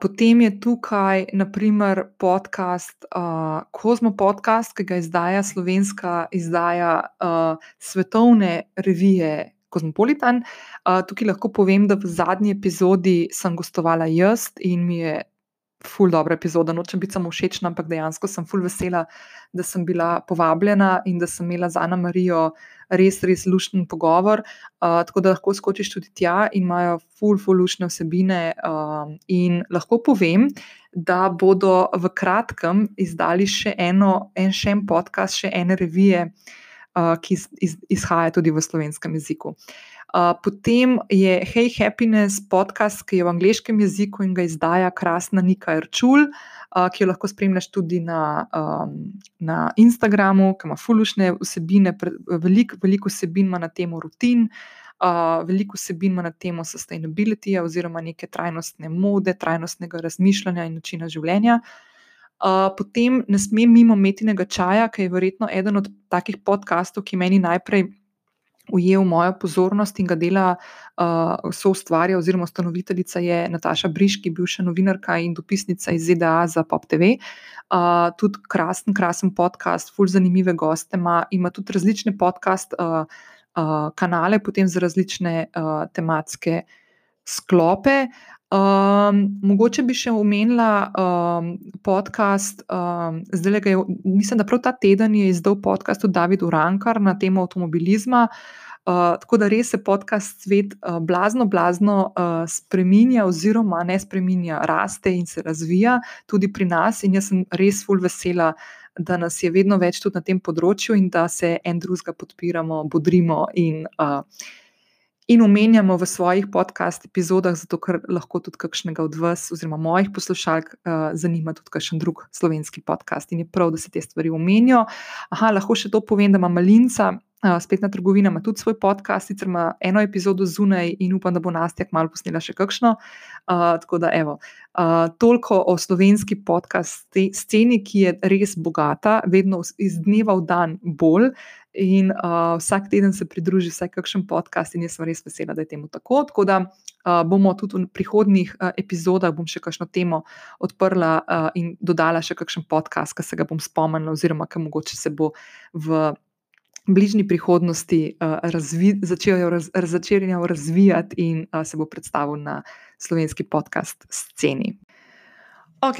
potem je tukaj, naprimer, podcast, uh, Kozmo podcast, ki ga izdaja slovenska izdaja uh, svetovne revije Kozmopolitan. Uh, tukaj lahko povem, da v zadnji epizodi sem gostovala jaz in mi je ful dobra epizoda. Nočem biti samo všečna, ampak dejansko sem ful vesela, da sem bila povabljena in da sem imela z Ana Marijo res, res lušten pogovor. Uh, tako da lahko skočiš tudi tja in imajo ful, ful, lušne vsebine. Uh, in lahko povem, da bodo v kratkem izdali še eno, en še en podcast, še ene revije, uh, ki iz, iz, izhaja tudi v slovenskem jeziku. Uh, potem je Hey Happiness podcast, ki je v angleškem jeziku in ga izdaja krasna Nika Erčul. Uh, ki jo lahko spremljaš tudi na, um, na Instagramu, ki ima fulušne vsebine, veliko velik vsebin ima na temo rutin. Uh, veliko vsebin ima na temo sustainability, oziroma neke trajnostne mode, trajnostnega razmišljanja in načina življenja. Uh, potem ne smem mimo metinega čaja, ki je verjetno eden od takih podkastov, ki meni najprej ujel mojo pozornost in ga dela uh, so ustvarja, oziroma ustanoviteljica je Nataša Briški, bivša novinarka in dopisnica iz ZDA za Pop TV. Uh, tudi krasen, krasen podcast, full zanimive goste ima, ima tudi različne podcast uh, uh, kanale, potem za različne uh, tematske sklope. Um, mogoče bi še omenila um, podcast, um, zdaj le, mislim, da prav ta teden je izdal podcast od Davida Urankar na temo avtomobilizma. Uh, tako da res se podcast svet uh, blazno, blazno uh, spremenja, oziroma ne spremenja, raste in se razvija tudi pri nas. In jaz sem res full vesela, da nas je vedno več tudi na tem področju in da se en drugega podpiramo, bodrimo in. Uh, in omenjamo v svojih podcast epizodah, zato ker lahko tudi kakšnega od vas, oziroma mojih poslušalk, uh, zanima tudi kakšen drug slovenski podcast in je prav, da se te stvari omenijo. Aha, lahko še to povem, da ima malinca. Uh, spletna trgovina ima tudi svoj podcast, sicer ima eno epizodo zunaj in upam, da bo Nastja kmalo posnela še kakšno. Uh, tako da, evo, uh, toliko o slovenski podcast sceni, ki je res bogata, vedno iz dneva v dan bolj. In uh, vsak teden se pridruži vsaj kakšen podcast, in jaz sem res vesela, da je temu tako. Tako da uh, bomo tudi v prihodnih uh, epizodah še kakšno temo odprla uh, in dodala še kakšen podcast, ki se ga bom spomnila, oziroma ki mogoče se bo v bližnji prihodnosti uh, razvi, začel raz, razvijati in uh, se bo predstavil na slovenski podcast sceni. Ok,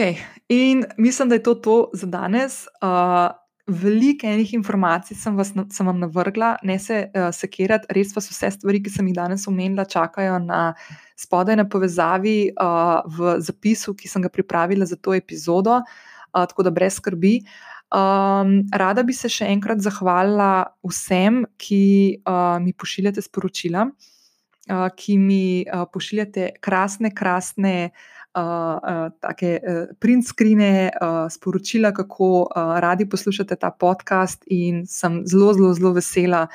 in mislim, da je to to za danes. Uh, Veliko enih informacij sem, vas, sem vam navrgla, ne se uh, sekirati, res pa so vse stvari, ki sem jih danes omenila, čakajo na spodaj na povezavi uh, v zapisu, ki sem ga pripravila za to epizodo, uh, tako da brez skrbi. Um, rada bi se še enkrat zahvalila vsem, ki uh, mi pošiljate sporočila, uh, ki mi uh, pošiljate krasne, krasne uh, take uh, print screene, uh, sporočila, kako uh, radi poslušate ta podcast, in sem zelo, zelo, zelo vesela.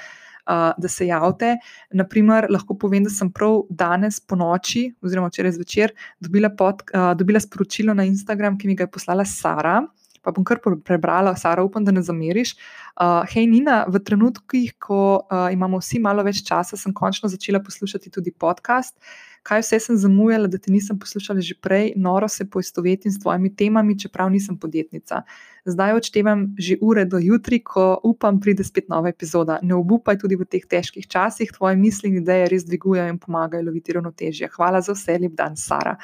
Uh, da se javite. Naprimer, lahko povem, da sem prav danes po noči, oziroma včeraj zvečer, dobila, pod, uh, dobila sporočilo na Instagram, ki mi ga je poslala Sara. Pa bom kar prebrala, Sara, upam, da ne zameriš. Uh, hej, Nina, v trenutkih, ko uh, imamo vsi malo več časa, sem končno začela poslušati tudi podcast. Uh, kaj vse sem zamujala, da te nisem poslušala že prej, noro se poistovetim s tvojimi temami, čeprav nisem podjetnica. Zdaj odštevam že ure do jutri, ko upam, pride spet nova epizoda. Ne obupaj tudi v teh težkih časih, tvoje misli in ideje res dvigujejo in pomagajo loviti ravnotežje. Hvala za vse, lep dan, Sara.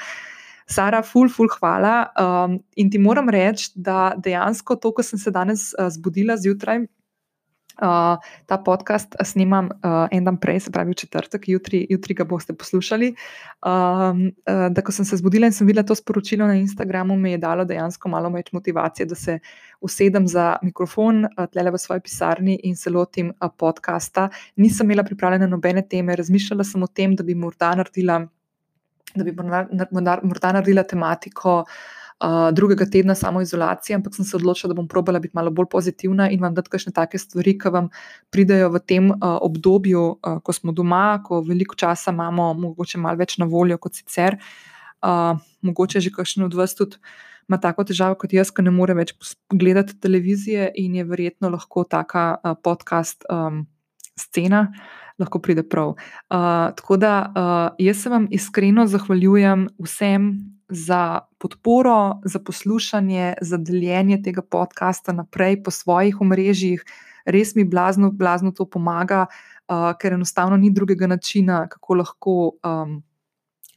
Sara, ful, ful, hvala. Um, in ti moram reči, da dejansko to, ko sem se danes uh, zbudila zjutraj, Uh, ta podcast snimam uh, en dan prej, se pravi v četrtek, jutri, jutri ga boste poslušali. Um, uh, da, ko sem se zbudila in sem videla to sporočilo na Instagramu, mi je dalo dejansko malo več motivacije, da se usedem za mikrofon, uh, tle v svoji pisarni in se lotim uh, podcasta. Nisem imela pripravljene nobene teme, razmišljala sem o tem, da bi morda naredila, da bi morda naredila tematiko drugega tedna samoizolacije, ampak sem se odločila, da bom probala biti malo bolj pozitivna in vam dati kakšne take stvari, ki vam pridejo v tem uh, obdobju, uh, ko smo doma, ko veliko časa imamo, mogoče malo več na voljo kot sicer. Uh, mogoče že kakšen od vas tudi. Ma tako težavo kot jaz, ki ne more več gledati televizije, in je verjetno lahko taka uh, podcast um, scena, lahko pride prav. Uh, tako da uh, jaz se vam iskreno zahvaljujem vsem, za podporo, za poslušanje, za deljenje tega podcasta naprej po svojih omrežjih. Res mi blazno, blazno to pomaga, uh, ker enostavno ni drugega načina, kako lahko um,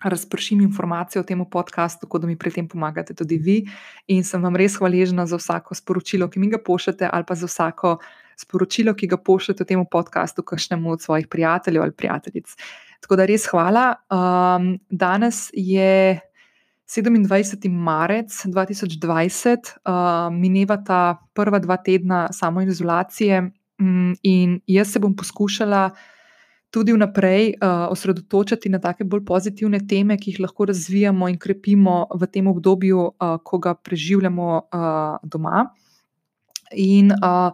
razpršim informacije o tem podkastu, tako da mi pri tem pomagate tudi vi. In sem vam res hvaležna za vsako sporočilo, ki mi ga pošljete, ali pa za vsako sporočilo, ki ga pošljete v tem podkastu, kakšnemu od svojih prijateljev ali prijateljic. Tako da res hvala. Um, danes je 27. marec 2020, uh, mineva ta prva dva tedna samoizolacije, um, in jaz se bom poskušala tudi vnaprej uh, osredotočiti na take bolj pozitivne teme, ki jih lahko razvijamo in krepimo v tem obdobju, uh, ko ga preživljamo uh, doma. In uh,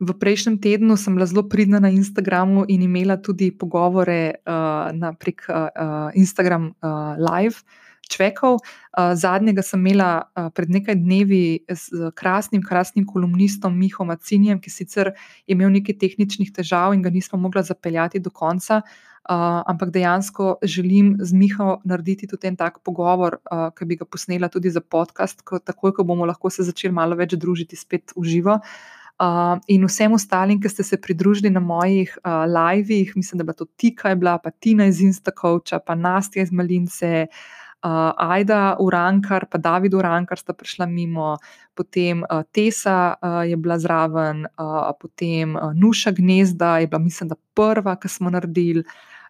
v prejšnjem tednu sem bila zelo pridna na Instagramu in imela tudi pogovore uh, na, prek uh, Instagram uh, Live čvekov. Uh, zadnjega sem imela uh, pred nekaj dnevi z krasnim, krasnim kolumnistom Miho Macinjem, ki sicer je imel nekaj tehničnih težav in ga nismo mogli zapeljati do konca. Uh, ampak dejansko želim z Miho narediti tudi en tak pogovor, uh, ki bi ga posnela tudi za podcast, ko, takoj, ko bomo lahko se začeli malo več družiti spet v živo. Uh, in vsem ostalim, ki ste se pridružili na mojih uh, livih, mislim, da je bila to Tika, je bila pa Tina iz Instacoacha, pa Nastja iz Malince, uh, uh, Aida Urankar, pa David Urankar sta prišla mimo, potem uh, Tesa uh, je bila zraven, uh, potem uh, Nuša Gnezda je bila, mislim, da prva, ki smo naredili.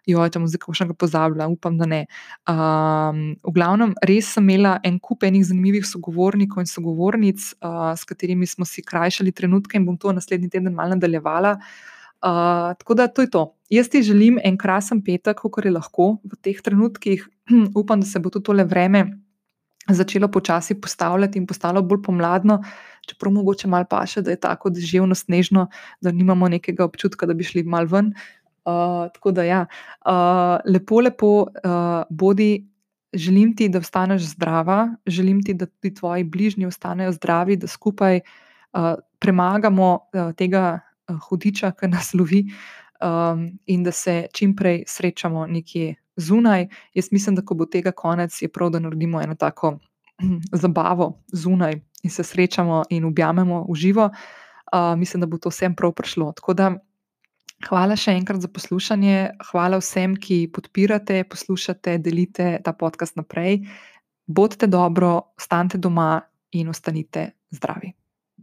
Jo, če mu zdaj še nekaj pozabila, upam, da ne. Um, v glavnem, res sem imela en kup enih zanimivih sogovornikov in sogovornic, uh, s katerimi smo si krajšali trenutke in bom to naslednji teden malo nadaljevala. Uh, tako da to je to. Jaz ti želim en krasen petek, kot je lahko v teh trenutkih. Upam, da se bo tudi tole vreme začelo počasi postavljati in postalo bolj pomladno, čeprav mogoče malo paše, da je tako deževno, snežno, da nimamo nekega občutka, da bi šli mal ven. Uh, tako da, ja, uh, lepo, lepo, uh, bodi, želim ti, da ostaneš zdrava, želim ti, da tudi tvoji bližnji ostanejo zdravi, da skupaj uh, premagamo uh, tega hudiča, ki nas lovi, um, in da se čim prej srečamo nekje zunaj. Jaz mislim, da ko bo tega konec, je prav, da naredimo eno tako zabavo zunaj in se srečamo in objamemo v živo. Uh, mislim, da bo to vsem prav prišlo. Tako da. Hvala še enkrat za poslušanje, hvala vsem, ki podpirate, poslušate, delite ta podcast naprej. Bodite dobro, ostanite doma in ostanite zdravi.